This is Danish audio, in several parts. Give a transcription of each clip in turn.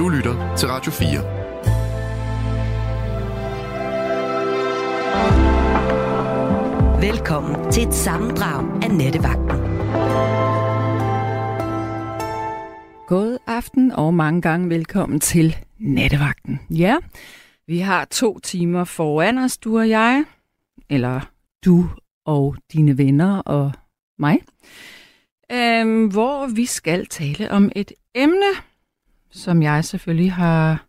Du lytter til Radio 4. Velkommen til et sammendrag af Nettevagten. God aften og mange gange velkommen til Nettevagten. Ja, vi har to timer foran os, du og jeg, eller du og dine venner og mig, øhm, hvor vi skal tale om et emne, som jeg selvfølgelig har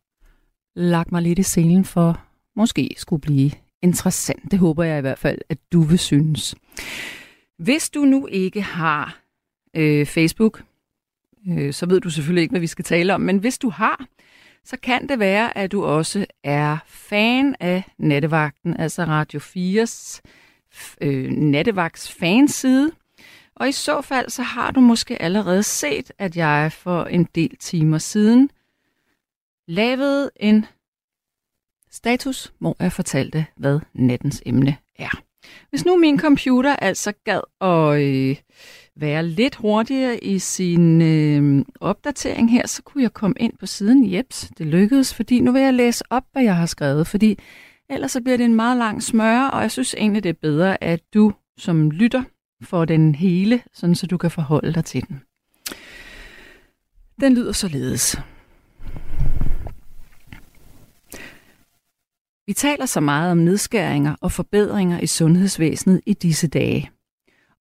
lagt mig lidt i selen for, måske skulle blive interessant. Det håber jeg i hvert fald, at du vil synes. Hvis du nu ikke har øh, Facebook, øh, så ved du selvfølgelig ikke, hvad vi skal tale om, men hvis du har, så kan det være, at du også er fan af Nattevagten, altså Radio 4's øh, Nattevagts fanside. Og i så fald, så har du måske allerede set, at jeg for en del timer siden lavede en status, hvor jeg fortalte, hvad nattens emne er. Hvis nu min computer altså gad at øh, være lidt hurtigere i sin øh, opdatering her, så kunne jeg komme ind på siden. Jeps, det lykkedes, fordi nu vil jeg læse op, hvad jeg har skrevet, fordi ellers så bliver det en meget lang smøre, og jeg synes egentlig, det er bedre, at du som lytter for den hele, sådan så du kan forholde dig til den. Den lyder således. Vi taler så meget om nedskæringer og forbedringer i sundhedsvæsenet i disse dage.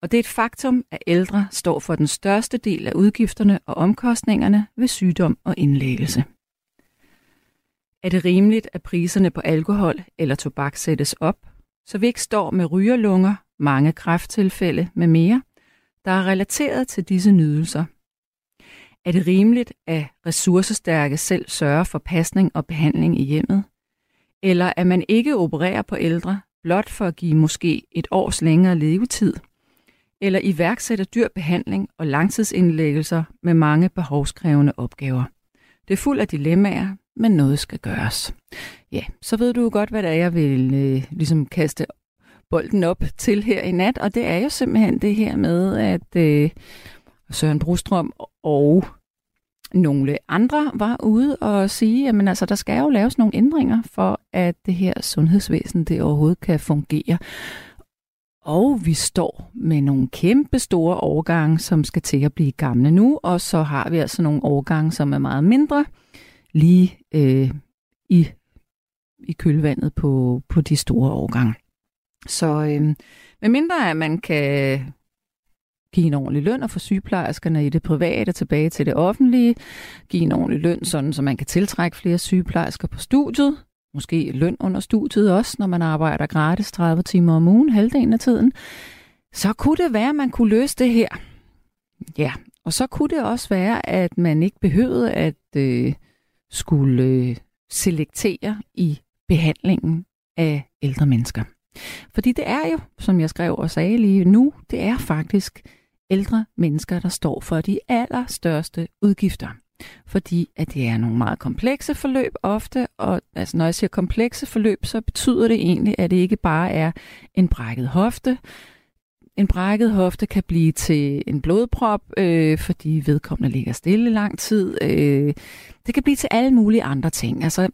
Og det er et faktum, at ældre står for den største del af udgifterne og omkostningerne ved sygdom og indlæggelse. Er det rimeligt, at priserne på alkohol eller tobak sættes op, så vi ikke står med rygerlunger, mange kræfttilfælde med mere, der er relateret til disse nydelser? Er det rimeligt, at ressourcestærke selv sørger for pasning og behandling i hjemmet? Eller at man ikke opererer på ældre, blot for at give måske et års længere levetid? Eller iværksætter dyr behandling og langtidsindlæggelser med mange behovskrævende opgaver? Det er fuld af dilemmaer, men noget skal gøres. Ja, så ved du godt, hvad det er, jeg vil øh, ligesom kaste bolden op til her i nat, og det er jo simpelthen det her med, at øh, Søren Brostrøm og nogle andre var ude og sige, at altså, der skal jo laves nogle ændringer for, at det her sundhedsvæsen det overhovedet kan fungere. Og vi står med nogle kæmpe store årgange, som skal til at blive gamle nu, og så har vi altså nogle årgange, som er meget mindre, lige øh, i, i kølvandet på, på de store årgange. Så øh, medmindre at man kan give en ordentlig løn og få sygeplejerskerne i det private tilbage til det offentlige, give en ordentlig løn, sådan så man kan tiltrække flere sygeplejersker på studiet, måske løn under studiet også, når man arbejder gratis 30 timer om ugen, halvdelen af tiden, så kunne det være, at man kunne løse det her. Ja, og så kunne det også være, at man ikke behøvede at øh, skulle øh, selektere i behandlingen af ældre mennesker. Fordi det er jo, som jeg skrev og sagde lige nu, det er faktisk ældre mennesker, der står for de allerstørste udgifter. Fordi at det er nogle meget komplekse forløb ofte, og altså, når jeg siger komplekse forløb, så betyder det egentlig, at det ikke bare er en brækket hofte. En brækket hofte kan blive til en blodprop, øh, fordi vedkommende ligger stille lang tid. Øh, det kan blive til alle mulige andre ting. Altså,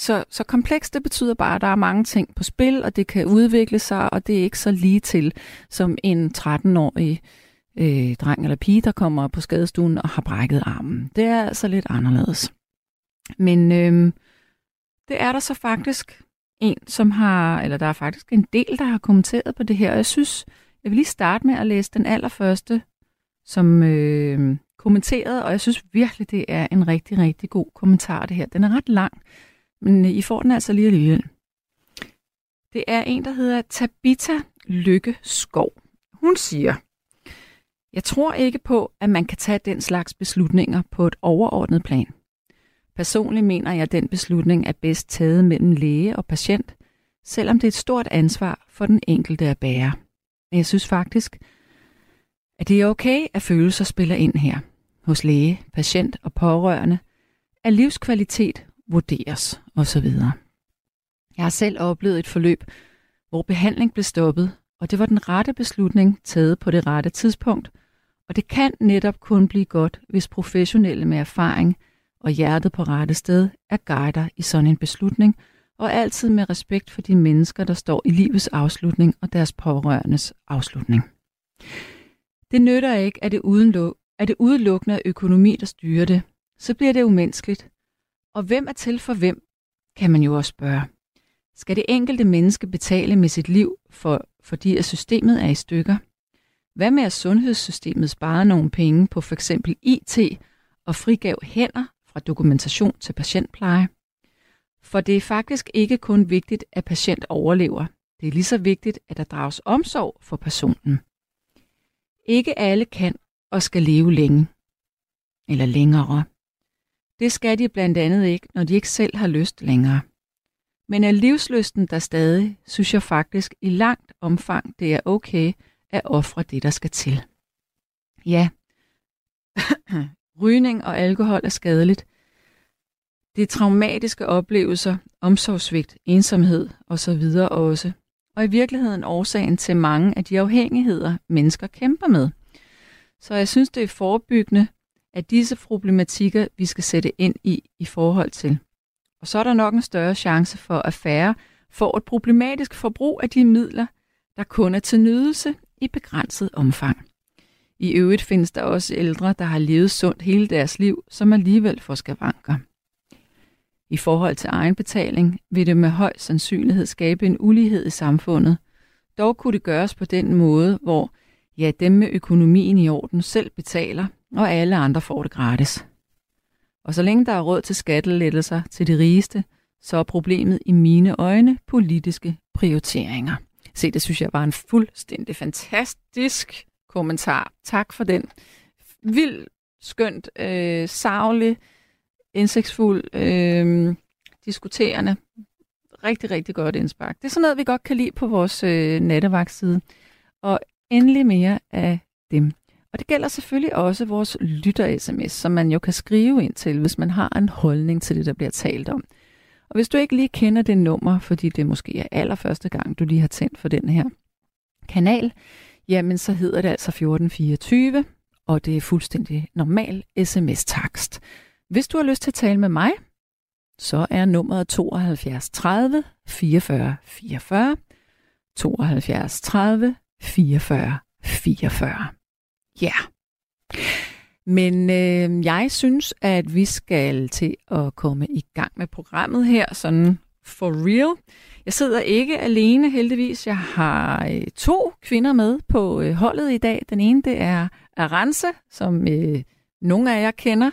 så, så komplekst, det betyder bare, at der er mange ting på spil, og det kan udvikle sig, og det er ikke så lige til som en 13-årig øh, dreng eller pige, der kommer på skadestuen og har brækket armen. Det er altså lidt anderledes. Men øh, det er der så faktisk en, som har, eller der er faktisk en del, der har kommenteret på det her, og jeg synes, jeg vil lige starte med at læse den allerførste, som øh, kommenterede, og jeg synes virkelig, det er en rigtig, rigtig god kommentar, det her. Den er ret lang, men øh, I får den altså lige alligevel. Det er en, der hedder Tabita Lykke Skov. Hun siger, jeg tror ikke på, at man kan tage den slags beslutninger på et overordnet plan. Personligt mener jeg, at den beslutning er bedst taget mellem læge og patient, selvom det er et stort ansvar for den enkelte at bære. Men jeg synes faktisk, at det er okay, at følelser spiller ind her. Hos læge, patient og pårørende, er livskvalitet vurderes osv. Jeg har selv oplevet et forløb, hvor behandling blev stoppet, og det var den rette beslutning taget på det rette tidspunkt, og det kan netop kun blive godt, hvis professionelle med erfaring og hjertet på rette sted er guider i sådan en beslutning, og altid med respekt for de mennesker, der står i livets afslutning og deres pårørendes afslutning. Det nytter ikke, at det, uden, at det udelukkende er økonomi, der styrer det. Så bliver det umenneskeligt. Og hvem er til for hvem, kan man jo også spørge. Skal det enkelte menneske betale med sit liv, for, fordi at systemet er i stykker? Hvad med at sundhedssystemet sparer nogle penge på for eksempel IT og frigav hænder fra dokumentation til patientpleje? For det er faktisk ikke kun vigtigt, at patient overlever. Det er lige så vigtigt, at der drages omsorg for personen. Ikke alle kan og skal leve længe. Eller længere. Det skal de blandt andet ikke, når de ikke selv har lyst længere. Men er livsløsten der stadig, synes jeg faktisk i langt omfang, det er okay at ofre det, der skal til. Ja, rygning og alkohol er skadeligt. Det er traumatiske oplevelser, omsorgsvigt, ensomhed osv. også. Og i virkeligheden årsagen til mange af de afhængigheder, mennesker kæmper med. Så jeg synes, det er forebyggende, er disse problematikker, vi skal sætte ind i i forhold til. Og så er der nok en større chance for, at færre får et problematisk forbrug af de midler, der kun er til nydelse i begrænset omfang. I øvrigt findes der også ældre, der har levet sundt hele deres liv, som alligevel får skavanker. I forhold til egenbetaling vil det med høj sandsynlighed skabe en ulighed i samfundet. Dog kunne det gøres på den måde, hvor ja, dem med økonomien i orden selv betaler, og alle andre får det gratis. Og så længe der er råd til skattelettelser til de rigeste, så er problemet i mine øjne politiske prioriteringer. Se, det synes jeg var en fuldstændig fantastisk kommentar. Tak for den. Vild, skønt, øh, savlig, indsigtsfuld, øh, diskuterende. Rigtig, rigtig godt indspark. Det er sådan noget, vi godt kan lide på vores øh, nattevagtside. Og endelig mere af dem. Og det gælder selvfølgelig også vores lytter-sms, som man jo kan skrive ind til, hvis man har en holdning til det, der bliver talt om. Og hvis du ikke lige kender det nummer, fordi det måske er allerførste gang, du lige har tændt for den her kanal, jamen så hedder det altså 1424, og det er fuldstændig normal sms-takst. Hvis du har lyst til at tale med mig, så er nummeret 72 30 44 44, 72 30 44 44. Ja. Yeah. Men øh, jeg synes, at vi skal til at komme i gang med programmet her, sådan for real. Jeg sidder ikke alene, heldigvis. Jeg har øh, to kvinder med på øh, holdet i dag. Den ene, det er Arance, som øh, nogle af jer kender,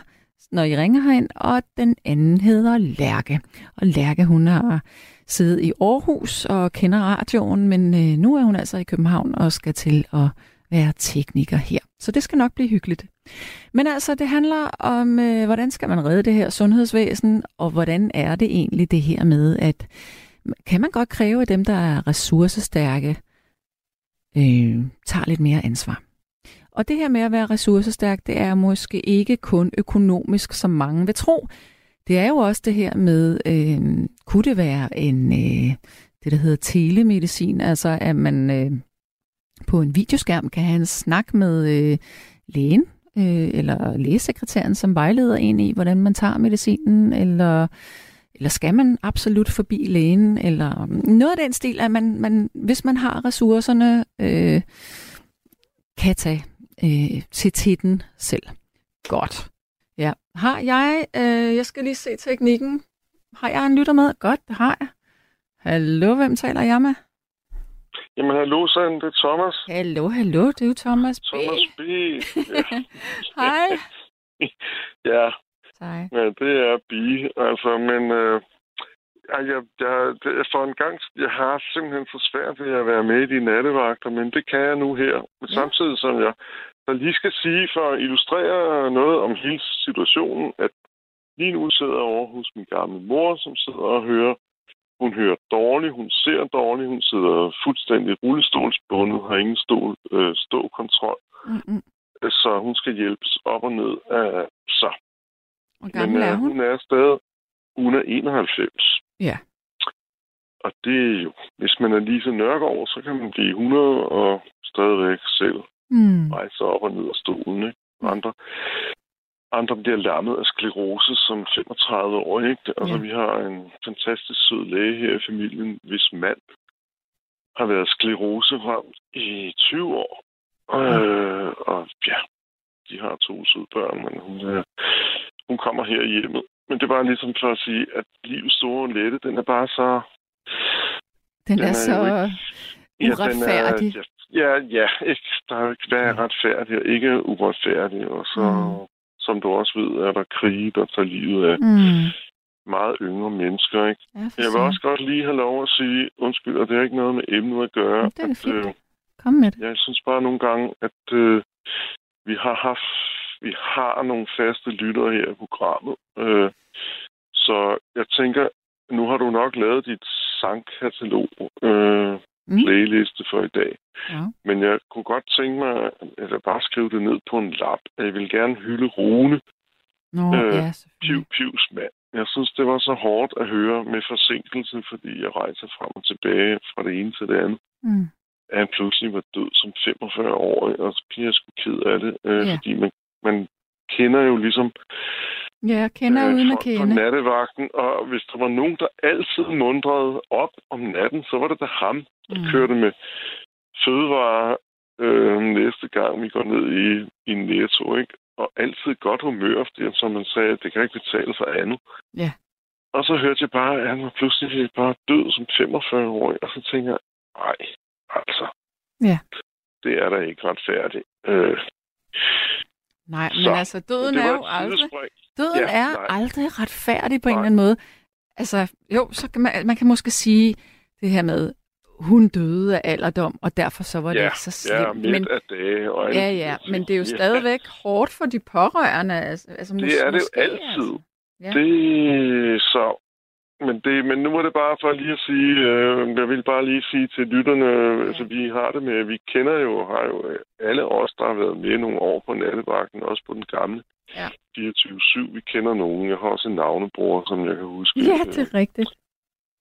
når I ringer herind, og den anden hedder Lærke. Og Lærke, hun har siddet i Aarhus og kender radioen, men øh, nu er hun altså i København og skal til at være tekniker her. Så det skal nok blive hyggeligt. Men altså, det handler om, øh, hvordan skal man redde det her sundhedsvæsen, og hvordan er det egentlig det her med, at kan man godt kræve, at dem, der er ressourcestærke, øh, tager lidt mere ansvar. Og det her med at være ressourcestærk, det er måske ikke kun økonomisk, som mange vil tro. Det er jo også det her med, øh, kunne det være en, øh, det der hedder telemedicin, altså at man øh, på en videoskærm kan have en snak med øh, lægen, øh, eller lægesekretæren, som vejleder en i, hvordan man tager medicinen, eller, eller skal man absolut forbi lægen, eller noget af den stil, at man, man hvis man har ressourcerne, øh, kan tage øh, til titten selv. Godt. Ja. Har jeg, øh, jeg skal lige se teknikken. Har jeg en lytter med? Godt, det har jeg. Hallo, hvem taler jeg med? Jamen, hallo, Sand, det er Thomas. Hallo, hallo, det er jo Thomas B. Thomas B. Ja. Hej. ja. Hej. ja, det er B. Altså, men øh, jeg, jeg, det, for en gang, jeg har simpelthen for svært ved at være med i de nattevagter, men det kan jeg nu her. Men ja. Samtidig som jeg der lige skal sige, for at illustrere noget om hele situationen, at lige nu sidder jeg over hos min gamle mor, som sidder og hører hun hører dårligt, hun ser dårligt, hun sidder fuldstændig rullestolsbundet, har ingen stol, øh, ståkontrol. Mm-hmm. Så hun skal hjælpes op og ned af så. Hvor gammel Men, er hun? Hun er stadig, hun er 91. Ja. Og det er jo, hvis man er lige så Nørgaard, så kan man blive 100 og stadigvæk selv mm. rejse op og ned af stolen, ikke? Andre. Andre bliver lammet af sklerose som 35 år. Ikke? Altså, Ja. vi har en fantastisk sød læge her i familien, hvis mand har været skleroseramt i 20 år. Øh, og ja, de har to søde børn, men hun, øh, hun kommer her i hjemmet. Men det er bare ligesom for at sige, at livets store lette, den er bare så... Den Den er er så den uretfærdig. er, ja, ja, ikke, der er jo ikke, hvad er retfærdigt og ikke uretfærdigt. Og så, Mm. Som du også ved, er der krige, der tager livet af Mm. meget yngre mennesker. Ikke? Ja, Jeg vil også godt lige have lov at sige, undskyld, og det har ikke noget med emnet at gøre. Men det er at, fint. øh, Kom med det. jeg synes bare nogle gange, at øh, vi har haft, vi har nogle faste lyttere her i programmet. Øh, så jeg tænker, nu har du nok lavet dit sangkatalog øh, Mm. playliste for i dag. Ja. Men jeg kunne godt tænke mig, at jeg bare skrive det ned på en lap. Jeg vil gerne hylde Rune, Nå, Øh, ja, Piv. Pivs mand. Jeg synes, det var så hårdt at høre med forsinkelse, fordi jeg rejser frem og tilbage fra det ene til det andet. Mm. At han pludselig var død som 45-årig, og så bliver jeg sgu ked af det. Øh, Ja. Fordi man, man kender jo ligesom Ja, jeg kender øh, uden at folk på kende. nattevagten, og hvis der var nogen, der altid mundrede op om natten, så var det da ham, der Mm. kørte med fødevarer øh, næste gang, vi går ned i, i Netto, ikke? Og altid godt humør, fordi som man sagde, det kan ikke betale for andet. Ja. Og så hørte jeg bare, at han var pludselig bare død som 45-årig, og så tænker jeg, nej, altså. Ja. Det er da ikke retfærdigt. Øh, Nej, men Så, altså, døden er jo aldrig, sidespring. Døden Ja, er nej. aldrig retfærdig på en Nej. eller anden måde. Altså, jo, så kan man, man kan måske sige det her med, hun døde af alderdom, og derfor så var det Ja, ikke så Ja, slemt. midt men, af dage. Og ja, ja, men det er jo Ja, stadigvæk hårdt for de pårørende. Altså, altså, Det er det jo måske, altid. Altså. Ja. Det så... Men, det, men nu er det bare for lige at sige, øh, jeg vil bare lige sige til lytterne, ja. altså vi har det med, vi kender jo, har jo øh, alle os, der har været med nogle år på nattevagten, også på den gamle Ja. 24-7, vi kender nogen. Jeg har også en navnebror, som jeg kan huske. ja, det er rigtigt.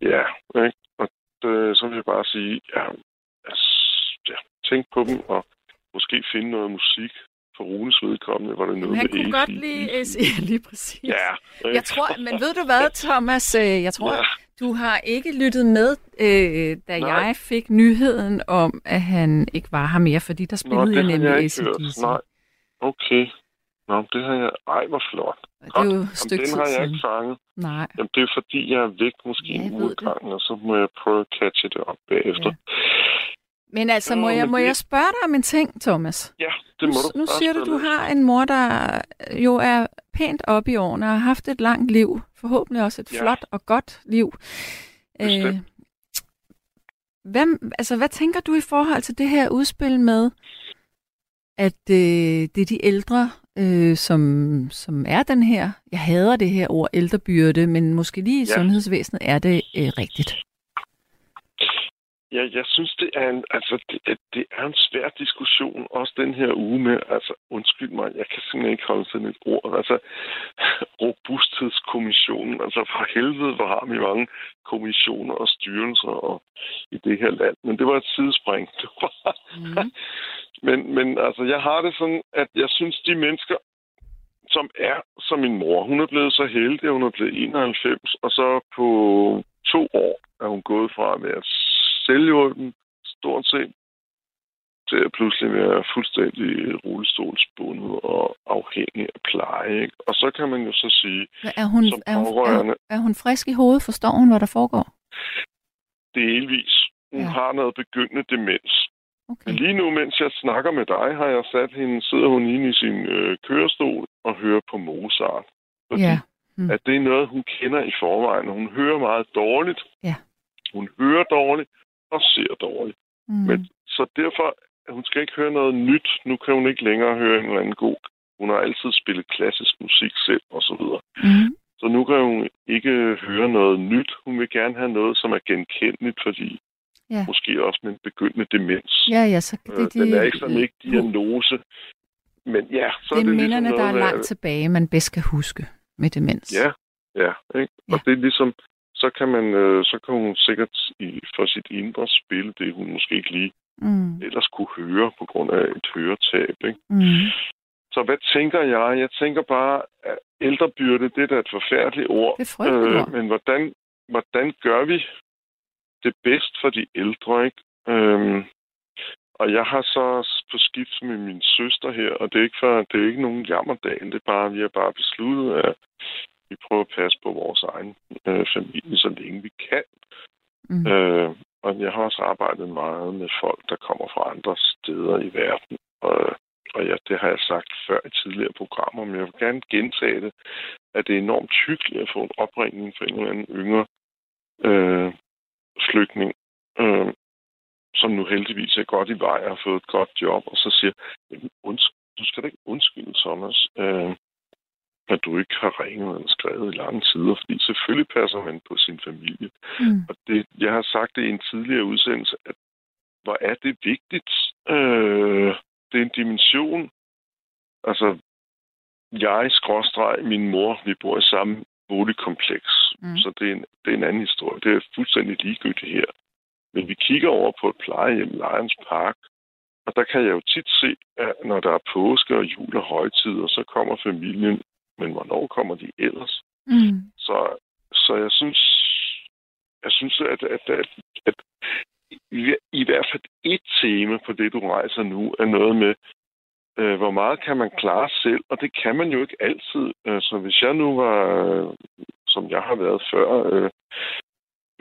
Ja, ikke? Og det, så vil jeg bare sige, ja, altså, ja, tænk på dem, og måske finde noget musik for Runes vedkommende, var det noget Men han med kunne AC/DC. godt lige øh, sige lige præcis. Ja. Jeg tror, men ved du hvad, Thomas? Øh, Jeg tror, Ja. du har ikke lyttet med, øh, da Nej. jeg fik nyheden om, at han ikke var her mere, fordi der Nå, spillede det jeg nemlig. ACDC. Nej. Okay. Nå, det har jeg... Ej, hvor flot. Det er jo et Jamen, den har jeg ikke fanget. Nej. Jamen, det er fordi, jeg er væk måske Ja, en jeg uge ved ad det. gangen, og så må jeg prøve at catche det op bagefter. Men altså, må jeg, må jeg spørge dig om en ting, Thomas? Ja, det må nu, du. nu siger du, du har en mor, der jo er pænt op i årene og har haft et langt liv. Forhåbentlig også et Ja. flot og godt liv. Bestemt. hvem, altså, hvad tænker du i forhold til det her udspil med, at øh, det er de ældre, øh, som, som er den her, jeg hader det her ord ældrebyrde, men måske lige i Ja. sundhedsvæsenet er det øh, rigtigt. Ja, jeg synes, det er en, altså, det, er- det er en svær diskussion, også den her uge med, altså, undskyld mig, jeg kan simpelthen ikke holde sådan et ord, altså, robusthedskommissionen, altså, for helvede, hvor har vi mange kommissioner og styrelser og, i det her land, men det var et sidespring. Det var, Mm. men, men altså, jeg har det sådan, at jeg synes, de mennesker, som er som min mor, hun er blevet så heldig, hun er blevet 91, og så på to år er hun gået fra at være selvhjulpen, stort set, til at pludselig være fuldstændig rullestolsbundet og afhængig af pleje. Ikke? Og så kan man jo så sige, Hvad Er hun, Som er, hun, er, hun, er hun frisk i hovedet? Forstår hun, hvad der foregår? delvis, hun Ja. har noget begyndende demens. Okay. Lige nu, mens jeg snakker med dig, har jeg sat hende, sidder hun inde i sin øh, kørestol og hører på Mozart. Fordi Ja. Mm. at det er noget, hun kender i forvejen, hun hører meget dårligt. Ja. Hun hører dårligt og ser dårligt. Mm. Men, så derfor, hun skal ikke høre noget nyt. Nu kan hun ikke længere høre en eller anden god... Hun har altid spillet klassisk musik selv, og så videre. Mm. Så nu kan hun ikke høre noget nyt. Hun vil gerne have noget, som er genkendeligt, fordi Ja. måske også med en begyndende demens. Ja, ja, så Øh, det, de, den er ikke sådan ikke diagnose. Men ja, så det er det minderne, ligesom der er noget, langt tilbage, man bedst kan huske med demens. Ja, ja. Ikke? Ja. Og det er ligesom, så kan man, øh, så kan hun sikkert i, for sit indre spille det, hun måske ikke lige Mm. ellers kunne høre på grund af et høretab. Ikke? Mm. Så hvad tænker jeg? Jeg tænker bare, at ældrebyrde, det er da et forfærdeligt ord. Det er. Øh, men hvordan, hvordan gør vi det bedst for de ældre, ikke? Øhm, og jeg har så på skift med min søster her, og det er ikke, for, det er ikke nogen jammerdag, det er bare, vi har bare besluttet, at vi prøver at passe på vores egen øh, familie, så længe vi kan. Mm. Øh, og jeg har også arbejdet meget med folk, der kommer fra andre steder i verden. Og, og ja, det har jeg sagt før i tidligere programmer, men jeg vil gerne gentage det, at det er enormt hyggeligt at få en opringning fra en eller anden yngre øh, flygtning, øh, som nu heldigvis er godt i vej og har fået et godt job, og så siger, du skal da ikke undskylde, Thomas, øh, at du ikke har ringet eller skrevet i lange tider, fordi selvfølgelig passer man på sin familie. Mm. Og det, jeg har sagt det i en tidligere udsendelse, at hvor er det vigtigt. Øh, det er en dimension. Altså, jeg, skråstreg, min mor, vi bor i samme boligkompleks. Mm. Så det er, en, det er en anden historie. Det er fuldstændig ligegyldigt her. Men vi kigger over på et plejehjem, Lions Park, og der kan jeg jo tit se, at når der er påske og jul og højtider, så kommer familien. Men hvornår kommer de ellers? Mm. Så, så jeg synes, jeg synes, at, at, at, at i, i hvert fald et tema på det, du rejser nu, er noget med, øh, hvor meget kan man klare selv, og det kan man jo ikke altid. Øh, så hvis jeg nu var, øh, som jeg har været før, øh,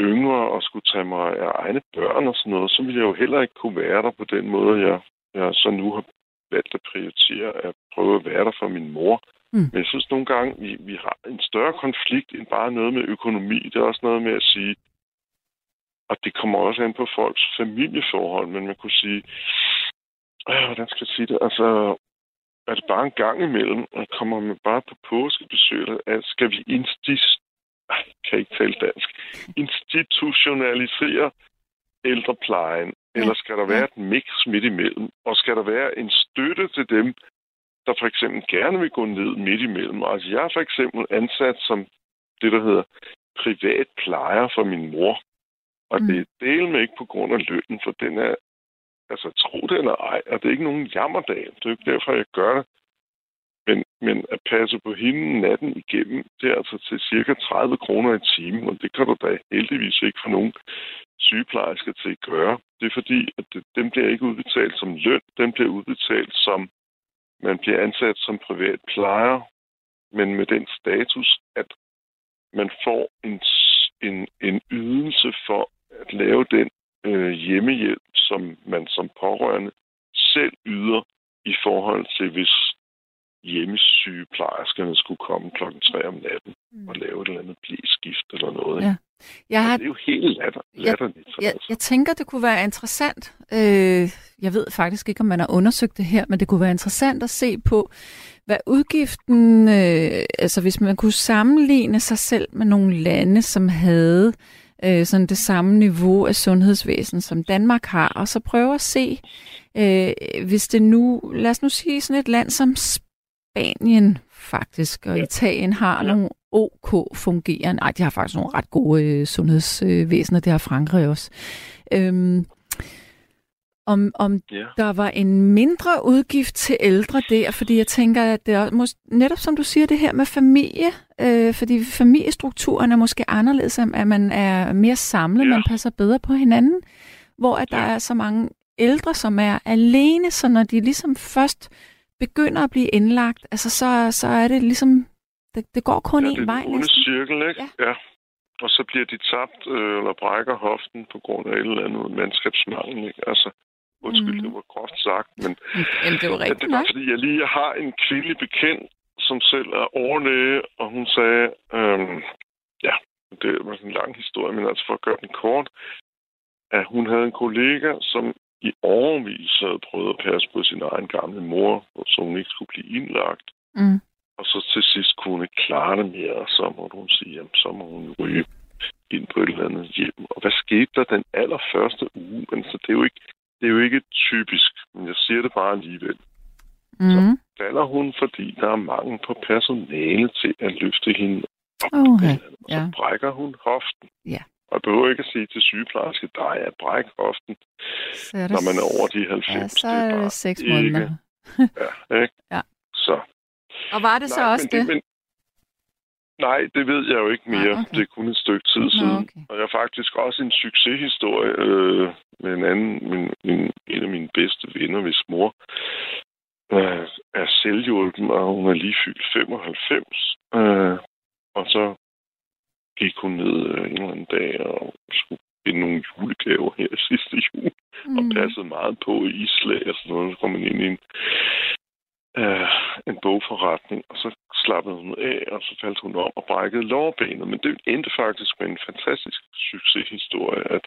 yngre og skulle tage mig af egne børn og sådan noget, så ville jeg jo heller ikke kunne være der på den måde, jeg, jeg så nu har valgt at prioritere at prøve at være der for min mor. Mm. Men jeg synes nogle gange, vi, vi har en større konflikt end bare noget med økonomi. Det er også noget med at sige, og det kommer også an på folks familieforhold, men man kunne sige, øh, hvordan skal jeg sige det, altså, er det bare en gang imellem, og kommer man bare på påskebesøg, at skal vi instis, ej, kan ikke tale dansk, institutionalisere ældreplejen, eller skal der være et mix midt imellem, og skal der være en støtte til dem, der for eksempel gerne vil gå ned midt imellem. Altså, jeg er for eksempel ansat som det, der hedder privat plejer for min mor. Og Mm. det er del med ikke på grund af lønnen, for den er, altså tro det eller ej, og det er ikke nogen jammerdag. Det er jo ikke derfor, jeg gør det. Men, men at passe på hende natten igennem, det er altså til cirka 30 kroner i timen, og det kan du da heldigvis ikke få nogen sygeplejersker til at gøre. Det er fordi, at det, dem bliver ikke udbetalt som løn, dem bliver udbetalt som, man bliver ansat som privat plejer, men med den status, at man får en, en, en ydelse for at lave den øh, hjemmehjælp, som man som pårørende selv yder i forhold til, hvis hjemmesygeplejerskerne skulle komme klokken 3 om natten Mm. og lave et eller andet blæskift eller noget. Ja. Jeg Og har det er jo helt latter, latterligt. jeg, altså. jeg tænker, det kunne være interessant. Øh, jeg ved faktisk ikke, om man har undersøgt det her, men det kunne være interessant at se på, hvad udgiften, øh, altså hvis man kunne sammenligne sig selv med nogle lande, som havde øh, sådan det samme niveau af sundhedsvæsen, som Danmark har, og så prøve at se, øh, hvis det nu, lad os nu sige sådan et land som Spanien faktisk, og Ja. Italien har Ja. nogle OK fungerende, nej, de har faktisk nogle ret gode øh, sundhedsvæsener, det har Frankrig også. Øhm, om, om Ja. der var en mindre udgift til ældre der, fordi jeg tænker, at det er mås- netop som du siger, det her med familie, øh, fordi familiestrukturen er måske anderledes, at man er mere samlet, Ja. man passer bedre på hinanden, hvor at der Ja. er så mange ældre, som er alene, så når de ligesom først begynder at blive indlagt, altså så, så er det ligesom, det, det går kun ja, én det er vej den onde næsten. cirkel, ikke? Ja. Ja. Og så bliver de tabt øh, eller brækker hoften på grund af et eller andet mandskabsmangel, ikke? Altså, undskyld, mm. det var groft sagt, men Jamen, det var Ja, rigtigt det var, nok. fordi jeg lige har en kvindelig bekendt, som selv er overlæge, og hun sagde, øhm, ja, det var en lang historie, men altså for at gøre den kort, at hun havde en kollega, som i overvis havde prøvet at passe på sin egen gamle mor, så hun ikke skulle blive indlagt. Mm. Og så til sidst kunne hun ikke klare det mere, og så måtte hun sige, jamen så må hun ryge ind på et eller andet hjem. Og hvad skete der den allerførste uge? Men så det er jo ikke, det er jo ikke typisk, men jeg siger det bare alligevel. Mm. falder hun, fordi der er mangel på personale til at løfte hende op. Okay. Og så Ja. brækker hun hoften. Ja. Og jeg behøver ikke at sige til sygeplejerske, der er bræk hoften, Så er det når man er over de 90. Ja, så Det er bare det seks måneder. Ja, ikke? Ja. Så. Og var det så nej, også men det? Men, nej, det ved jeg jo ikke mere. Nej, okay. Det er kun et stykke tid Nå, siden. okay. Og jeg har faktisk også en succeshistorie øh, med en anden, min, min, en af mine bedste venner, hvis mor øh, er selvhjulpen, og hun er lige fyldt 95. Øh, og så gik hun ned øh, en eller anden dag og skulle finde nogle julegaver her sidste jul, mm. og passede meget på islag og sådan noget. Så kom man ind i en, øh, en bogforretning, og så slappede hun af, og så faldt hun om og brækkede lårbenet. Men det endte faktisk med en fantastisk succeshistorie, at,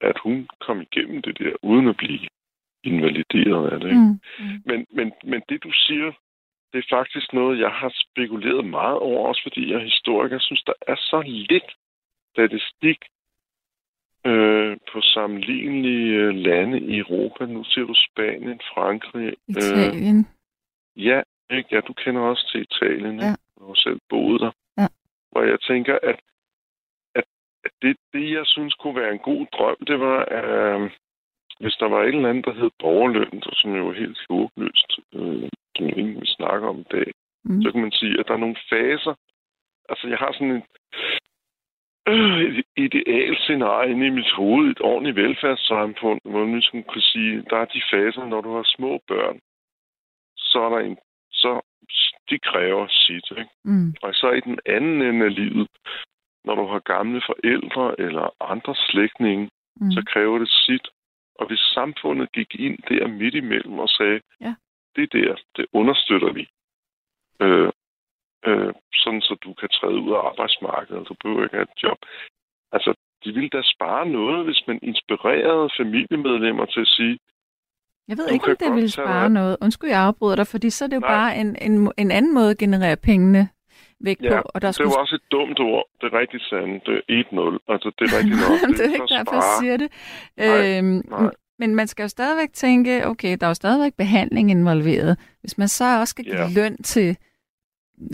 at hun kom igennem det der, uden at blive invalideret af det. Ikke? Mm. Mm. Men, men, men det, du siger, det er faktisk noget, jeg har spekuleret meget over, også fordi jeg er historiker. Jeg synes, der er så lidt statistik øh, på sammenlignelige øh, lande i Europa. Nu siger du Spanien, Frankrig. Øh, Italien. Ja, ikke? ja, du kender også til Italien. Ja. Har selv boet der. Ja. Hvor jeg tænker, at, at, at det, det, jeg synes kunne være en god drøm, det var, øh, hvis der var et eller andet, der hed borgerløn, som jo er helt håbløst, øh, som ikke vil snakke om i dag, Mm. så kan man sige, at der er nogle faser. Altså, jeg har sådan en øh, et idealscenarie inde i mit hoved, et ordentligt velfærdssamfund, hvor man ligesom kan sige, der er de faser, når du har små børn, så er der en, så de kræver sit, ikke? Mm. Og så i den anden ende af livet, når du har gamle forældre eller andre slægtninge, Mm. så kræver det sit. Og hvis samfundet gik ind der midt imellem og sagde, Ja. det der, det understøtter vi. Øh, øh, sådan så du kan træde ud af arbejdsmarkedet, og du behøver ikke have et job. Altså, de ville da spare noget, hvis man inspirerede familiemedlemmer til at sige, Jeg ved Du ikke, om det godt vil tage spare dig- noget. Undskyld, jeg afbryder dig, fordi så er det jo Nej. bare en, en, en anden måde at generere pengene væk ja, på. Og der det skulle... var også et dumt ord. Det er rigtig sandt. Det er 1-0. Altså, det er rigtigt nok. det er for ikke derfor, jeg spare. siger det. Nej, øhm, nej. Men man skal jo stadigvæk tænke, okay, der er jo stadigvæk behandling involveret. Hvis man så også skal give Ja. løn til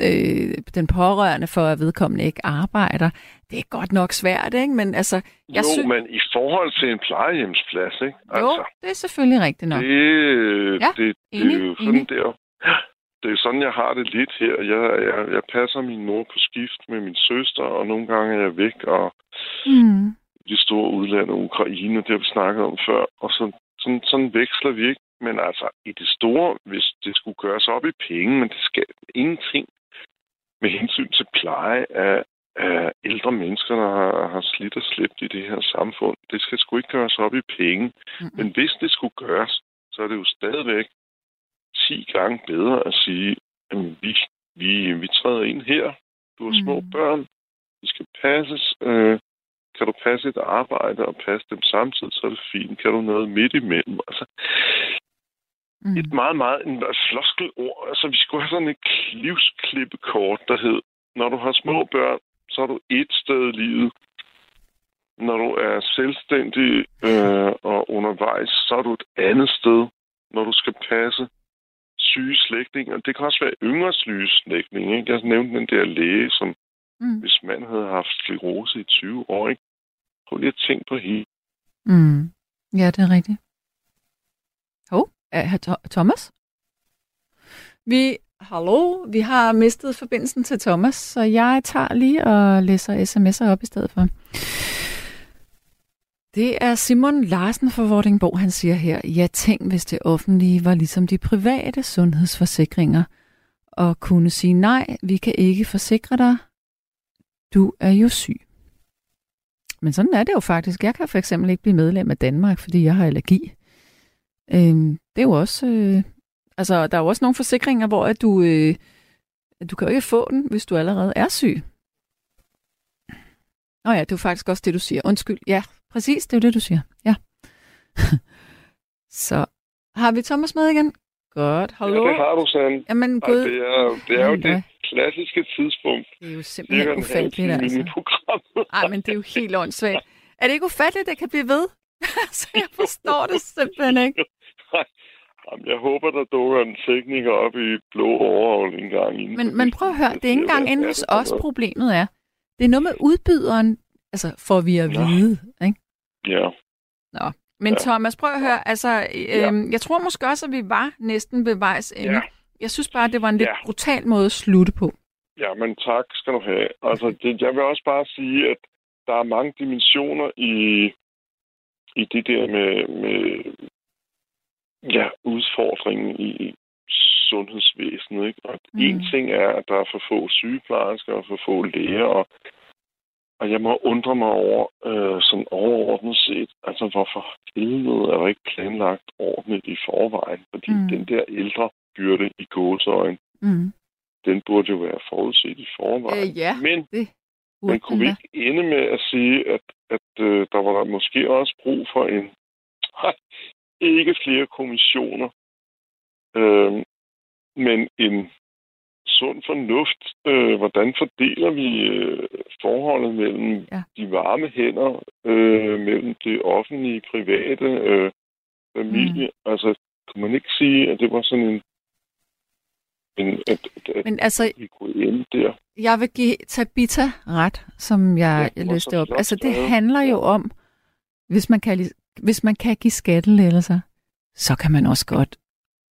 øh, den pårørende for, at vedkommende ikke arbejder, det er godt nok svært, ikke? Men altså, jeg jo, synes... men i forhold til en plejehjemsplads, ikke? Jo, Altså, det er selvfølgelig rigtigt nok. det, Ja, det, det enig, er jo sådan enig. der. Det er sådan, jeg har det lidt her. Jeg, jeg, jeg passer min mor på skift med min søster, og nogle gange er jeg væk, og Mm. de store udlande, Ukraine, det har vi snakket om før, og så, sådan, sådan veksler vi ikke. Men altså, i det store, hvis det skulle gøres op i penge, men det skal ingenting med hensyn til pleje af, af ældre mennesker, der har, har slidt og slæbt i det her samfund. Det skal sgu ikke gøres op i penge. Mm-mm. Men hvis det skulle gøres, så er det jo stadigvæk 10 gange bedre at sige, at vi, vi, vi træder ind her. Du har små Mm. børn. De skal passes. Øh, kan du passe et arbejde og passe dem samtidig, så er det fint. Kan du noget midt imellem? Altså, Mm. et meget, meget en floskelord. Altså, vi skulle have sådan et livsklippekort, der hed, når du har små børn, så er du et sted i livet. Når du er selvstændig øh, og undervejs, så er du et andet sted. Når du skal passe syge slægtninge, og det kan også være yngre syge slægtninge. Ikke? Jeg nævnte den der læge, som Mm. hvis man havde haft sklerose i 20 år, ikke? Prøv lige at tænke på hende. Mm. Ja, det er rigtigt. Hov, er herr Thomas? Vi, hallo, vi har mistet forbindelsen til Thomas, så jeg tager lige og læser sms'er op i stedet for. Det er Simon Larsen fra Vordingborg, han siger her, jeg tænk, hvis det offentlige var ligesom de private sundhedsforsikringer, og kunne sige nej, vi kan ikke forsikre dig, du er jo syg. Men sådan er det jo faktisk. Jeg kan for eksempel ikke blive medlem af Danmark, fordi jeg har allergi. Øhm, det er jo også... Øh, altså, der er jo også nogle forsikringer, hvor at du, øh, du kan jo ikke få den, hvis du allerede er syg. Nå ja, det er jo faktisk også det, du siger. Undskyld. Ja, præcis, det er jo det, du siger. Ja. Så har vi Thomas med igen? Godt. Hallo? Ja, det har du, Sand. Jamen, gud, det er, det er jo det klassiske tidspunkt. det er jo simpelthen ufatteligt, altså. inde i programmet. Ej, men det er jo helt åndssvagt. Er det ikke ufatteligt, at det kan blive ved? så jeg forstår det simpelthen ikke. Jamen, jeg håber, der dukker en tekniker op i blå overhold en gang. Inden Men, men prøv at høre, det er ikke engang inde hos os, problemet er. Det er noget med udbyderen, altså får vi at Nå. vide. Ikke? Ja, Men Ja. Thomas, prøv at høre, altså, øhm, jeg tror måske også, at vi var næsten ved vejs ende. Ja. Jeg synes bare, det var en lidt Ja. brutal måde at slutte på. Ja, men tak skal du have. Altså, det, jeg vil også bare sige, at der er mange dimensioner i, i det der med, med ja, udfordringen i sundhedsvæsenet. Ikke? Og Mm. en ting er, at der er for få sygeplejersker og for få læger, og, og jeg må undre mig over, øh, sådan overordnet set, altså hvorfor helvede er der ikke planlagt ordentligt i forvejen? Fordi Mm. den der ældre byrde i gåseøjen, Mm. den burde jo være forudset i forvejen. Øh, ja, Men det men kunne vi ikke ende med at sige, at, at øh, der var der måske også brug for en ikke flere kommissioner, øh, men en sund fornuft. Øh, hvordan fordeler vi øh, forholdet mellem Ja. de varme hænder, øh, mellem det offentlige, private, øh, familie? Mm. Altså, kunne man ikke sige, at det var sådan en... en at, at, Men altså, vi kunne ende der? jeg vil give Tabita ret, som jeg Ja, så op. Altså, det handler jo om, hvis man kan, hvis man kan give skattelettelser, så kan man også godt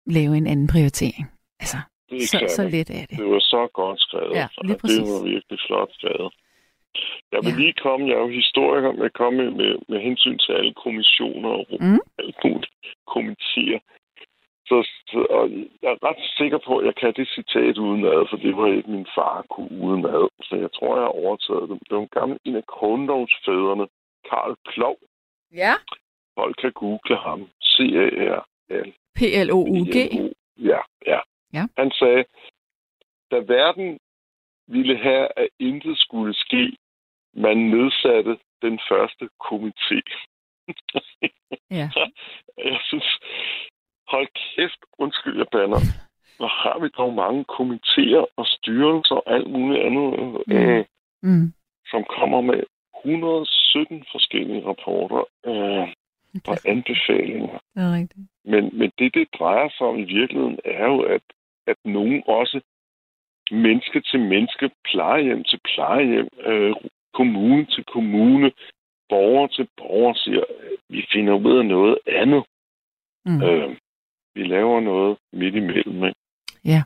lave en anden prioritering. Altså, Det så, så let er det. Det var så godt skrevet. Ja, lige præcis. Det var virkelig flot skrevet. Jeg vil Ja. lige komme, jeg er jo historiker, med at komme med, med, med hensyn til alle kommissioner og Mm. alle mulige komiteer. Så, så, og jeg er ret sikker på, at jeg kan det citat udenad, for det var ikke min far kunne udenad. Så jeg tror, jeg har overtaget det. Det var en gammel en af Kronlovsfædrene, Karl Plov. Ja. Folk kan google ham. C-A-R-L. P-L-O-U-G. Ja, ja. Ja. Han sagde, da verden ville have, at intet skulle ske, man nedsatte den første komité. Ja. Jeg synes, hold kæft, undskyld, jeg banner. Hvor har vi dog mange komiteer og styrelser og alt muligt andet, Mm. øh, Mm. som kommer med 117 forskellige rapporter øh, og anbefalinger. Det er rigtigt. Men, men det, det drejer sig om i virkeligheden, er jo, at, at nogen også menneske til menneske, plejehjem til plejehjem, øh, kommune til kommune, borger til borger siger, vi finder ud af noget andet. Mm. Øh, vi laver noget midt imellem. Ikke? Ja.